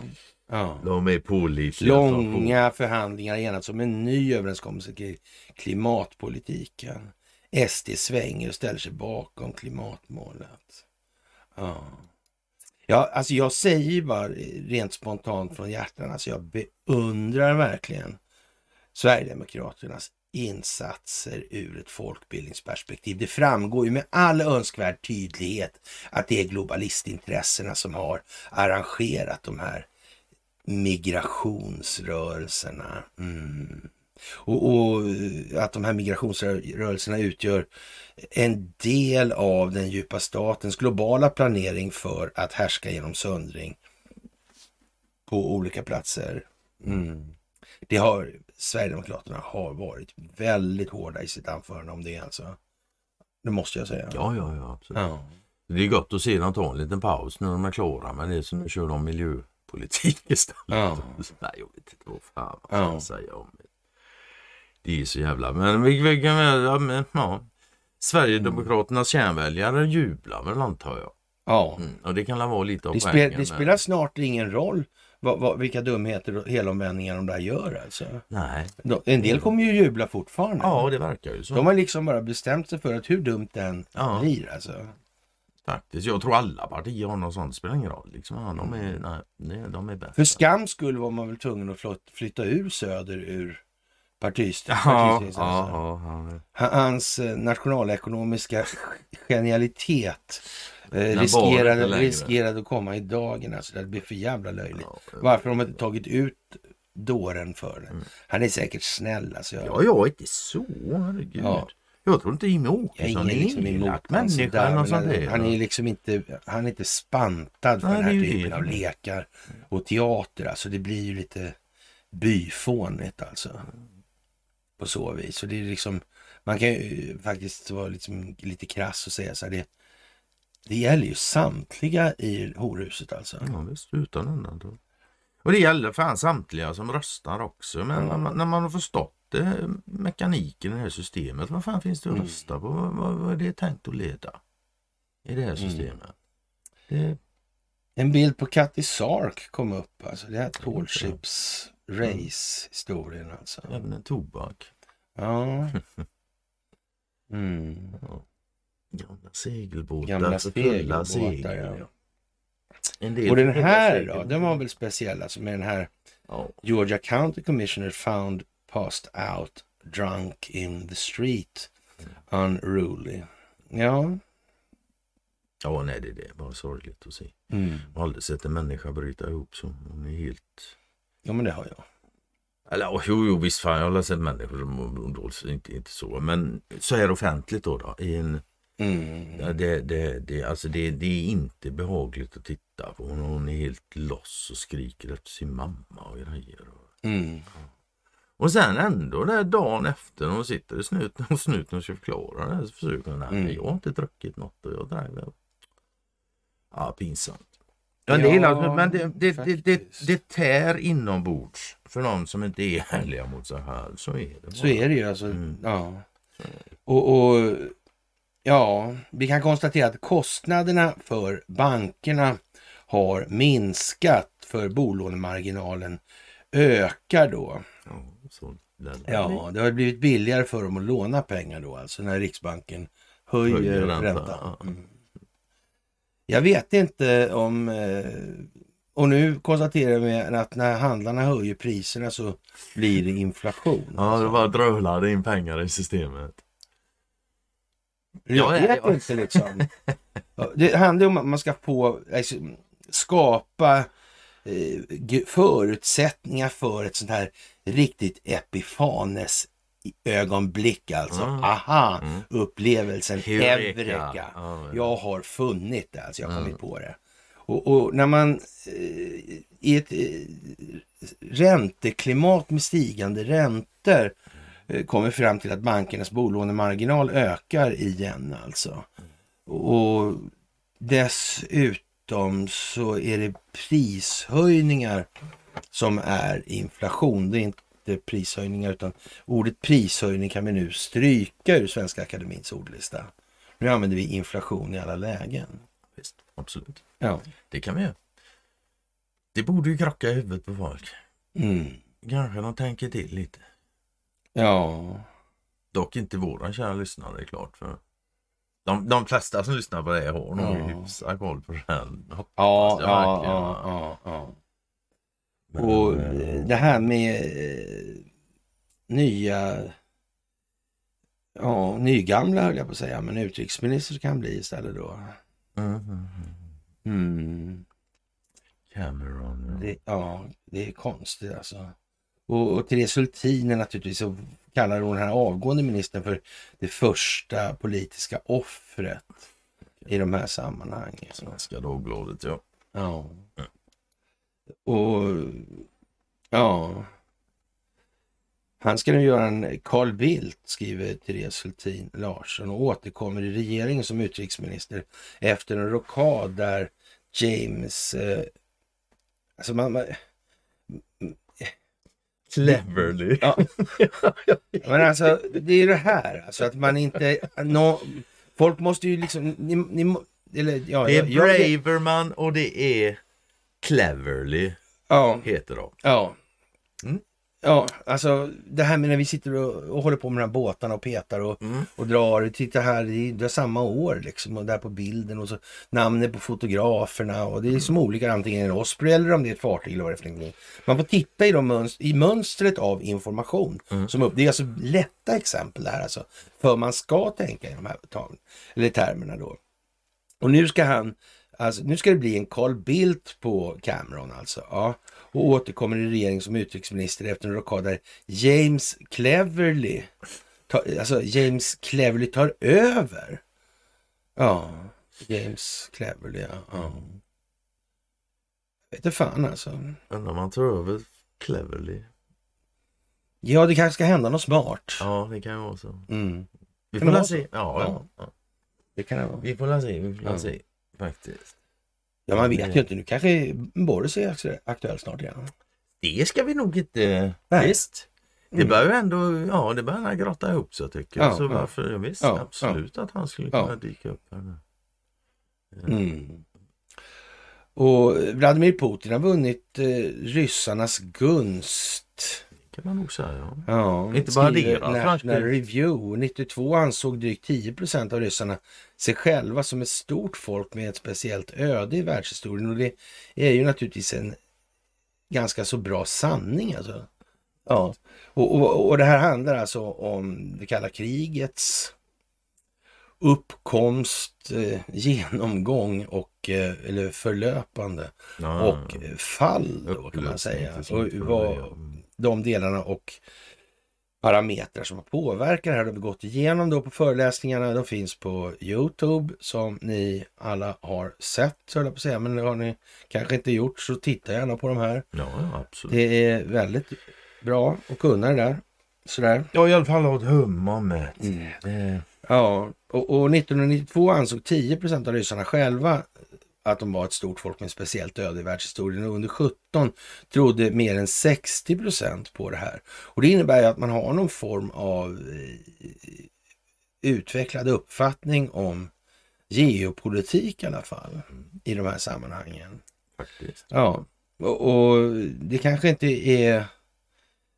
Ja. De är pålitliga. Långa förhandlingar enats om en ny överenskommelse kring klimatpolitiken. SD svänger och ställer sig bakom klimatmålet. Ja. Ja, alltså jag säger bara rent spontant från hjärtan, alltså jag beundrar verkligen Sverigedemokraternas insatser ur ett folkbildningsperspektiv. Det framgår ju med all önskvärd tydlighet att det är globalistintressena som har arrangerat de här migrationsrörelserna. Mm. Och, och att de här migrationsrörelserna utgör en del av den djupa statens globala planering för att härska genom söndring på olika platser. Mm. Det har Sverigedemokraterna har varit väldigt hårda i sitt anförande om det alltså. Det måste jag säga. Ja, ja, ja. Absolut. Ja. Det är gott att se dem ta en liten paus när de är klara med det. Så nu kör de miljöpolitik istället. Ja. Nej, jag vet inte vad fan man ska Ja. säga om det. Det är så jävla... Men vi, vi kan väl... Ja, men, ja. Sverigedemokraternas kärnväljare jublar väl antar jag. ja. Mm. Och det kan väl vara lite av Det, spe, poängen det spelar snart ingen roll vad, vad, vilka dumheter och helomvändningar de där gör alltså. Nej. De, en del kommer ju jubla fortfarande. Ja, det verkar ju så. De har liksom bara bestämt sig för att hur dumt den Ja. blir alltså. Faktiskt. Jag tror alla partier har något sånt. Det spelar ingen roll. Liksom. Ja, de, är, nej, nej, de är bäst. För skams skull var man väl tvungen att flyt- flytta ur Söder ur partistyrelsen. ja, ja, ja. Ha- Hans eh, nationalekonomiska genialitet eh, riskerade, riskerade att komma i dagen. Alltså, det blir för jävla löjligt. Varför har de inte tagit ut dåren för det? Han är säkert snäll. Alltså, jag, Ja, jag är inte så. Herregud. Ja. Jag tror inte Jimmie Åkesson är liksom elak människa sådär, eller något sånt där. Han är liksom inte, han är inte spantad för Nej, den här typen det. av lekar och teater. Alltså det blir ju lite byfånigt alltså. På så vis. Och det är liksom, man kan ju faktiskt vara liksom lite krass och säga så här. Det, det gäller ju samtliga i horhuset alltså. Ja, visst, utan undantag. Och det gäller fan samtliga som röstar också. Men när, man, när man har förstått eh, mekaniken i det här systemet, vad fan finns det att Mm. rösta på? Vad, vad, vad är det tänkt att leda i det här Mm. systemet? Det, En bild på Cathy Sark kom upp. Alltså det här Tallships race historien alltså. även en tobak. Ja. Mm. Gamla segelbåtar. Gamla fulla segelbåtar, segel, ja. En del Och den här då, den var väl speciell alltså med den här Ja. Georgia County Commissioner found passed out drunk in the street unruly. Ja. ja, nej det är det. Bara sorgligt att se. Mm. Jag har aldrig sett en människa bryta ihop så. Hon är helt... Ja men det har jag. Eller ja, jo, jo visst fan, jag har sett människor som mår dåligt, inte, inte så. Men så här offentligt då, då i en, Mm. ja, det, det, det, alltså det, det är inte behagligt att titta på. Hon, hon är helt loss och skriker efter sin mamma och grejer. Och, Mm. Och sen ändå där dagen efter när hon sitter i snuten och snuten och ska förklara det här, så försöker hon, Mm. jag har inte druckit något och jag drack väl. Ja, pinsamt. Ja, det är illa, men det, det, det, det, det tär inombords för någon som inte är ärliga mot sig själv. Så är det bara. Så är det ju alltså. Mm. Ja. Och, och ja, vi kan konstatera att kostnaderna för bankerna har minskat för bolånemarginalen ökar då. Ja, så den, Ja, det har blivit billigare för dem att låna pengar då alltså när Riksbanken höjer, Höjer räntan, ja. Mm. Jag vet inte om... eh, Och nu konstaterar vi att när handlarna höjer priserna så blir det inflation. Ja, det bara drölade in pengar i systemet. Jag Ja, vet ja. inte liksom. Ja, Det handlar om att man ska få alltså, skapa eh, förutsättningar för ett sånt här riktigt epifanes ögonblick alltså. Mm. Aha, Mm. upplevelsen. Eureka. Ja. Jag har funnit det, alltså jag har Mm. kommit på det. Och, och när man eh, i ett eh, ränteklimat med stigande räntor eh, kommer fram till att bankernas bolånemarginal ökar igen alltså. Och dessutom så är det prishöjningar som är inflation. Det är inte prishöjningar utan ordet prishöjning kan vi nu stryka ur Svenska Akademins ordlista. Nu använder vi inflation i alla lägen. Visst, absolut. Ja. Det kan vi göra. Det borde ju krocka i huvudet på folk. Mm. Kanske de tänker till lite. Ja. Dock inte våra kära lyssnare, är klart. För de, de flesta som lyssnar på det har nog Ja. hyfsad koll på det här. Ja, jag ja, verkligen. ja, ja, ja. Och eh, det här med eh, nya, ja, nygamla höll jag på att säga, men utrikesminister kan bli istället då. mm, mm, mm. Mm. Cameron, ja. Det, ja, det är konstigt alltså. Och, och Therese Hultin är naturligtvis, så kallar hon den här avgående ministern för det första politiska offret i de här sammanhangen. Svenska Dagbladet, ja. Ja. Och ja. Han ska nu göra en Carl Bildt, skriver Therese Hultin Larsson och återkommer i regeringen som utrikesminister efter en rockad där James... Eh, alltså man, man, Cleverly. Ja. Men alltså, det är det här, alltså att man inte... No, folk måste ju liksom... Ni, ni, eller, ja, Det är jag- Braverman och det är Cleverly Ja, heter de. ja. Mm. Ja, alltså det här med när vi sitter och, och håller på med de här båtarna och petar och, Mm. och drar. Titta här, det är, samma år liksom och där på bilden och så namnet på fotograferna och det är som olika antingen en Osprey eller om det är ett fartyg eller vad det är för någonting. Man får titta i, de mönst- i mönstret av information som upp. Det är alltså lätta exempel det här alltså. För man ska tänka i de här eller termerna då. Och nu ska han, alltså nu ska det bli en Carl Bildt på Cameron alltså. Ja. Och återkommer i regering som utrikesminister efter en rockad där James Cleverly, ta, alltså James Cleverly tar över. Ja, James Cleverly, ja. ja. Vet inte fan alltså. Undrar om man tar över Cleverly. Ja, det kanske ska hända något smart. Ja, det kan ju vara så. Mm. Vi får vara se. Ja, Ja. ja. Det kan det vara. Vi får la se. Vi får se. Faktiskt. Ja, man vet ju inte. Nu kanske Boris är aktu- aktuell snart igen. Det ska vi nog inte... Nej. Visst. Det Mm. börjar ju ändå, ja det börjar grotta ihop sig tycker jag. Ja, så ja. varför, ja, visst Ja, absolut att han skulle kunna dyka upp här nu. Mm. Och Vladimir Putin har vunnit eh, ryssarnas gunst. Kan man nog säga. Ja. Inte bara det, National. Review. 92 ansåg drygt 10 procent av ryssarna sig själva som ett stort folk med ett speciellt öde i världshistorien. Och det är ju naturligtvis en ganska så bra sanning. Alltså. Ja. Och, och, och det här handlar alltså om det kalla krigets uppkomst, eh, genomgång och eh, eller förlöpande Ja, och fall då kan man säga. Och vad. De delarna och parametrar som har påverkat det här har vi gått igenom då på föreläsningarna. De finns på Youtube som ni alla har sett, höll jag på att säga. Men det har ni kanske inte gjort så titta gärna på de här. Ja, absolut. Det är väldigt bra att kunna det där. Sådär. Ja, i alla fall ha ett hum om. Mm. det. Ja, och, och 1992 ansåg 10 procent av ryssarna själva att de var ett stort folk med speciellt öde i världshistorien och under 17 trodde mer än 60 procent på det här. Och det innebär ju att man har någon form av eh, utvecklad uppfattning om geopolitik i alla fall i de här sammanhangen. Faktiskt. Ja, och, och det kanske inte är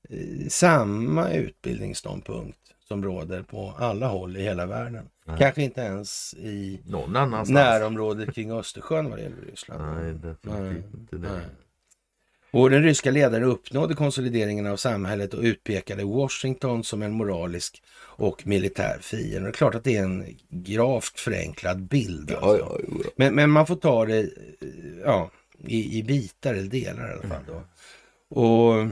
eh, samma utbildningsståndpunkt som råder på alla håll i hela världen. Nej. Kanske inte ens i Någon annanstans. närområdet kring Östersjön vad det gäller Ryssland. Nej, definitivt inte det. nej. Och den ryska ledaren uppnådde konsolideringen av samhället och utpekade Washington som en moralisk och militär fiende. Och Det är klart att det är en gravt förenklad bild. alltså. jo, Men, men man får ta det eh, ja, i, i bitar eller delar i alla fall. Då. Och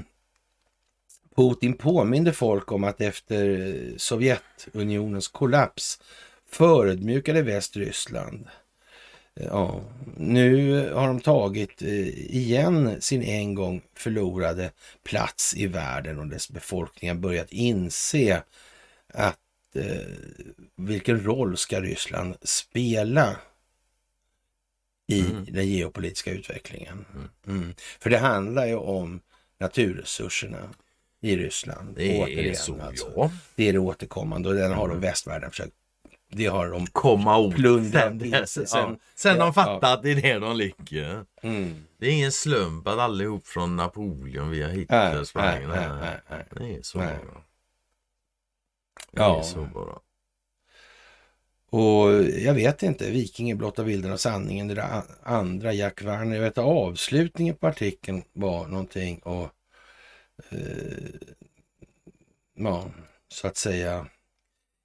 Putin påminde folk om att efter Sovjetunionens kollaps förödmjukade Västryssland. Eh, Ja, nu har de tagit eh, igen sin en gång förlorade plats i världen och dess befolkning har börjat inse att eh, vilken roll ska Ryssland spela i Mm. den geopolitiska utvecklingen. Mm. För det handlar ju om naturresurserna i Ryssland. Det är återigen, så, alltså. ja. Det är det återkommande och den har Mm. de västvärlden försökt. Det har de. Komma åt. Plundra Sen, sen, sen. ja. sen Ja, de att det är där de ligger. Mm. Det är ingen slump att allihop från Napoleon via Hitler sprang. nej, nej, nej. Det är så Nej. bara. Det Ja. är så bara. Och jag vet inte, Viking är blotta bilden av sanningen. Det där andra, Jack Werner. Jag vet att avslutningen på artikeln var någonting och Eh, ja, så att säga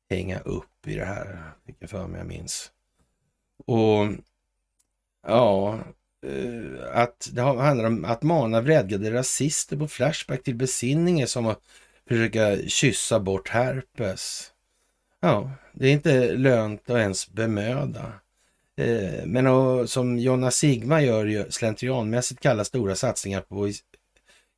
hänga upp i det här. Vilken för mig jag minns. Och ja, eh, att det handlar om att mana vredgade rasister på Flashback till besinning är som att försöka kyssa bort herpes. Ja, det är inte lönt att ens bemöda. Eh, men och, som Jonna Sigma gör slentrianmässigt kalla stora satsningar på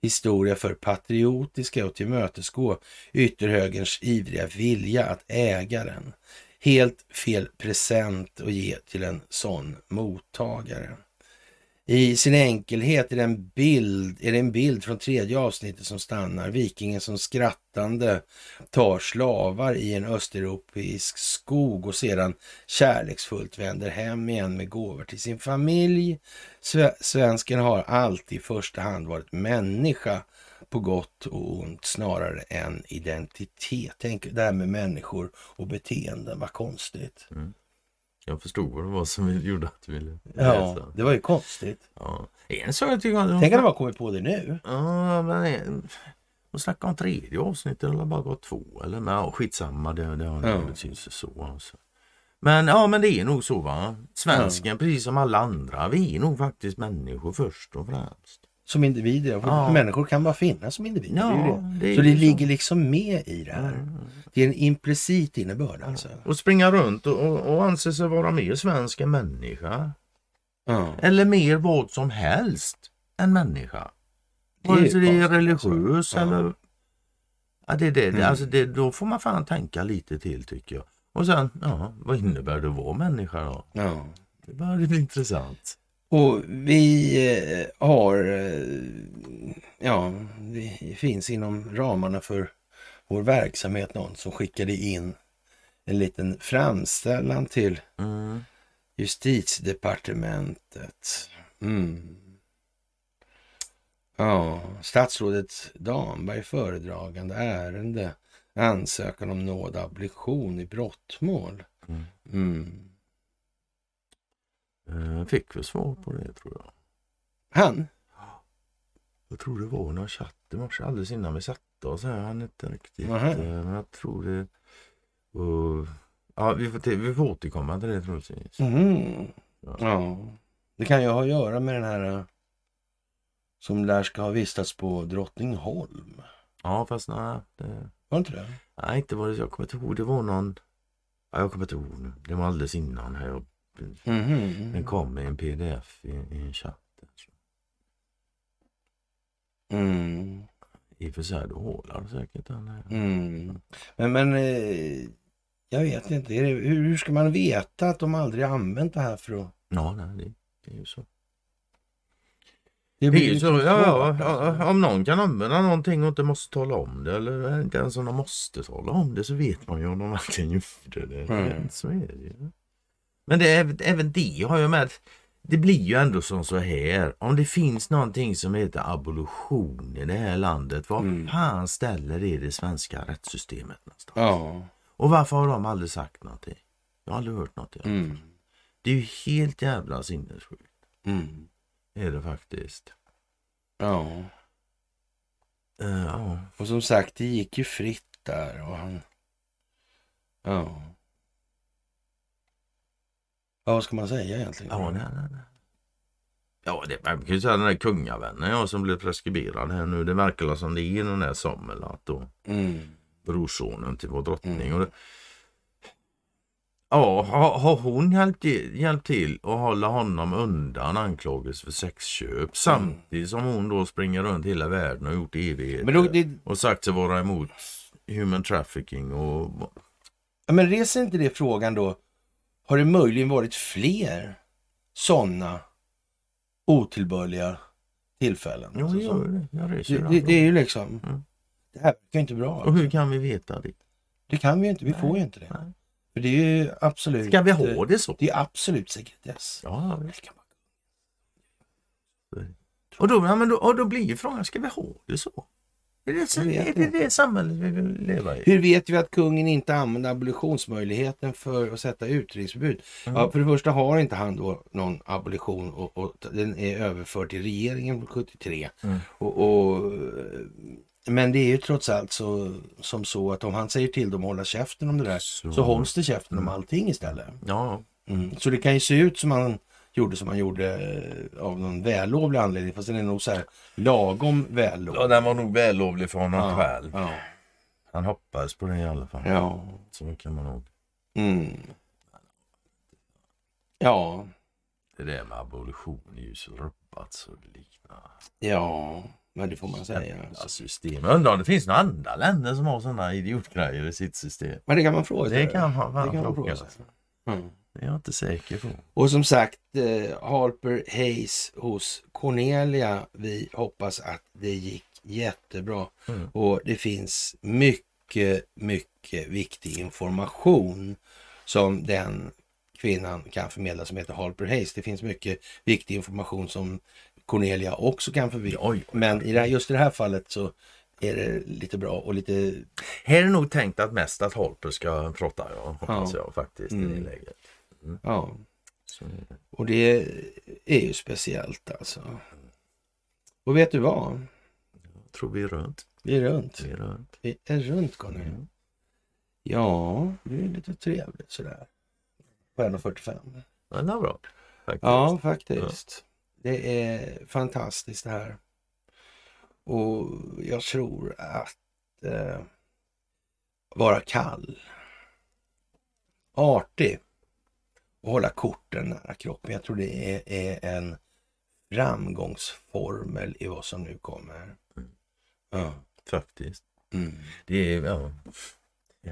historia för patriotiska och tillmötesgå ytterhögerns ivriga vilja att äga den. Helt fel present att ge till en sån mottagare. I sin enkelhet är det, en bild, är det en bild från tredje avsnittet som stannar. Vikingen som skrattande tar slavar i en östeuropeisk skog och sedan kärleksfullt vänder hem igen med gåvor till sin familj. Svensken har alltid i första hand varit människa på gott och ont snarare än identitet. Tänk det här med människor och beteenden, vad konstigt. Mm. Jag förstod vad det var som gjorde att du ville läsa. Ja, det var ju konstigt. Ja. En sak jag tycker... Tänk att de har kommit på det nu. Ja, men... De snackar om tredje avsnittet eller bara gått två. Eller men, ja, skitsamma, det, det har ja. betydelse så. Alltså. Men ja, men det är nog så va. Svensken, ja. precis som alla andra, vi är nog faktiskt människor först och främst som individer. Ja. Människor kan bara finnas som individer. Ja, det det. så det så. ligger liksom med i det här. Mm. Det är en implicit innebörd alltså. Och springa runt och, och, och anse sig vara mer svensk än människa. Ja. Eller mer vad som helst än människa. Vare sig det är religiös alltså. eller... Ja, det, det, mm. alltså det, då får man fan tänka lite till tycker jag. Och sen, ja, vad innebär det att vara människa då? Ja. Det börjar bli intressant. Och vi eh, har, eh, ja, det finns inom ramarna för vår verksamhet någon som skickade in en liten framställan till mm. justitiedepartementet. Mm. Ja, statsrådet Damberg föredragande ärende ansökan om nåd abolition i brottmål. Mm. Mm. Eh, fick väl svar på det tror jag. Han? Jag tror det var någon chatt i morse alldeles innan vi satte oss här. Han inte riktigt. Eh, men jag tror det. Och, ja, vi får, vi får återkomma till det troligtvis. Mm. Ja. ja. Det kan ju ha att göra med den här eh, som lär ska ha vistats på Drottningholm. Ja, fast nej. Det... Var inte det? Nej, inte var det. Jag kommer inte ihåg. Det var någon. Ja, jag kommer inte ihåg nu. Det var alldeles innan här. Jag Mm -hmm. Den kom i en pdf i, i en chatt. Alltså. Mm. I och för sig, då håller säkert den här. Mm. Men, men eh, jag vet inte, det, hur, hur ska man veta att de aldrig använt det här för att... Ja, nej, det, det är ju så. Det blir ju så, ja, ja, ja, om någon kan använda någonting och inte måste tala om det eller inte ens om de måste tala om det så vet man ju om de verkligen gjorde det. Mm. Så är det ju. Men det, även det har jag med. Det blir ju ändå som så här. Om det finns någonting som heter abolition i det här landet. Vad mm. fan ställer det i det svenska rättssystemet någonstans? Ja. Och varför har de aldrig sagt någonting? Jag har aldrig hört något. Mm. Det är ju helt jävla sinnessjukt. Mm. Är det faktiskt. Ja. Uh, ja. Och som sagt, det gick ju fritt där. Och han... Ja. Ja, vad ska man säga egentligen? Ja, nej, nej, nej. Ja, det, man kan ju säga den där kungavännen ja, som blev preskriberad här nu. Det verkar som det är den där Samelat då. Mm. Brorsonen till vår drottning. Mm. Det, ja, har, har hon hjälpt, hjälpt till att hålla honom undan anklagelse för sexköp mm. samtidigt som hon då springer runt hela världen och gjort evigheter det... och sagt sig vara emot human trafficking och... Ja, men reser inte det frågan då har det möjligen varit fler sådana otillbörliga tillfällen? Jo, alltså, gör det. Jag det, det, det är ju liksom, mm. det här är inte bra. Och hur kan vi veta det? Det kan vi inte, vi Nej. får ju inte det. Nej. För det är ju absolut... Ska vi ha det så? Det är absolut sekretess. Ja, man. Och då, ja, men då, och då blir frågan, ska vi ha det så? Är det, är det det samhället vi vill leva i? Hur vet vi att kungen inte använder abolitionsmöjligheten för att sätta utredningsförbud? Mm. Ja, för det första har inte han då någon abolition och, och den är överförd till regeringen 73. Mm. Och, och, men det är ju trots allt så, som så att om han säger till dem att hålla käften om det där så, så hålls det käften mm. om allting istället. Ja. Mm. Så det kan ju se ut som han gjorde som han gjorde eh, av någon vällovlig anledning. Fast den är nog så här lagom vällovlig. Ja, den var nog vällovlig för honom Ja, själv. Ja. Han hoppades på det i alla fall. Ja. Så kan man nog. Mm. Ja. Det där med abolition är ju så rubbat så det liknar Ja. Men det får man säga. ja, system. Jag undrar om det finns några andra länder som har sådana idiotgrejer i sitt system. Men det kan man fråga sig. Det kan man, Det kan man fråga sig. Mm. Det är jag inte säker på. Och som sagt, eh, Harper Hayes hos Cornelia. Vi hoppas att det gick jättebra. Mm. Och det finns mycket, mycket viktig information som den kvinnan kan förmedla som heter Harper Hayes. Det finns mycket viktig information som Cornelia också kan förmedla. Men i det här, just i det här fallet så är det lite bra och lite... Här är nog tänkt att mest att Holper ska prata, ja, hoppas Ja. jag faktiskt i Mm. det läget. Ja, är det. och det är ju speciellt alltså. Och vet du vad? Jag tror vi är runt. Vi är runt. Vi är runt. Vi är runt Conny. Mm. Ja, det är lite trevligt sådär. På 1.45. Men det är bra. Faktiskt. Ja, faktiskt. Det är fantastiskt det här. Och jag tror att eh, vara kall, artig hålla korten nära kroppen. Jag tror det är, är en framgångsformel i vad som nu kommer. Ja. Faktiskt. Mm. Det är, ja,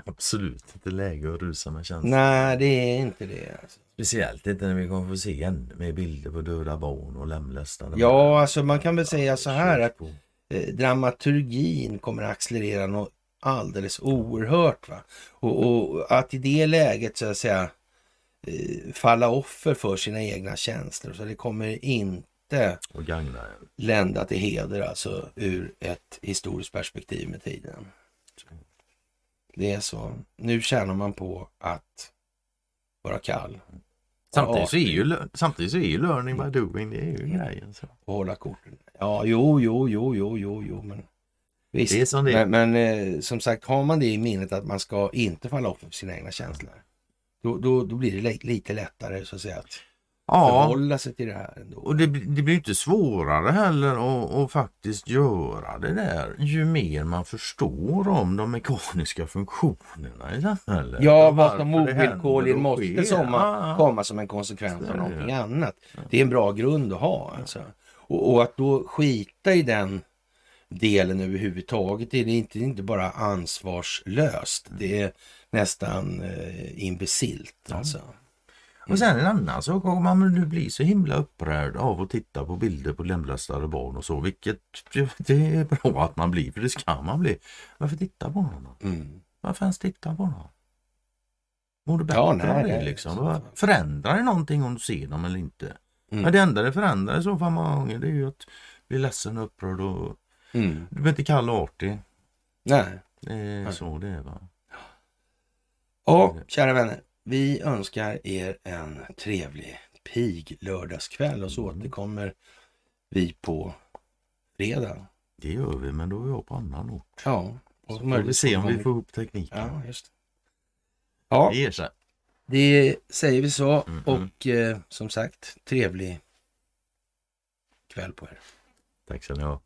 absolut inte läge att rusa med känslor. Nej, det är inte det. Alltså. Speciellt inte när vi kommer få se ännu mer bilder på döda barn och lemlästade Ja, alltså man kan väl säga så här att eh, dramaturgin kommer att accelerera något alldeles oerhört. Va? Och, och att i det läget så att säga falla offer för sina egna känslor. Så det kommer inte Och gagna en. lända till heder alltså ur ett historiskt perspektiv med tiden. Det är så. Nu tjänar man på att vara kall Samtidigt så är ju, samtidigt så är ju learning by doing, det är ju grejen. Så. och hålla korten. Ja, jo, jo, jo, jo, jo, jo, men visst. Det är som det är. Men, men eh, som sagt, har man det i minnet att man ska inte falla offer för sina egna känslor. Då, då, då blir det li- lite lättare så att säga att Ja, förhålla sig till det här ändå. och det, blir- det blir inte svårare heller att, att faktiskt göra det där ju mer man förstår om de mekaniska funktionerna i samhället. Ja, vad som ovillkorligen måste somma, komma som en konsekvens av någonting annat. Det är en bra grund att ha alltså. Och, och att då skita i den delen överhuvudtaget det är inte, inte bara ansvarslöst. Det är nästan eh, imbecilt alltså. Och sen en annan sak, man nu blir så himla upprörd av att titta på bilder på lemlästade barn och så, vilket det är bra att man blir, för det ska man bli. Varför titta på honom? Mm. Varför ens titta på honom? Mår du bättre Ja, nej, det nej, liksom? Vad- Förändrar det någonting om du ser dem eller inte? Mm. Men det enda det förändrar i så fall många gånger det är ju att bli ledsen och upprörd och Mm. du blir inte kall och artig. Nej. Det är Nej. så det är va. Ja, kära vänner. Vi önskar er en trevlig pig lördagskväll och så Mm. återkommer vi på fredag. Det gör vi men då är jag på annan ort. Ja, och Så får vi se om vi får ihop tekniken. Ja, just det. Ja, Det ger sig. det säger vi så. Mm, Och eh, som sagt, trevlig kväll på er. Tack ska ni ha.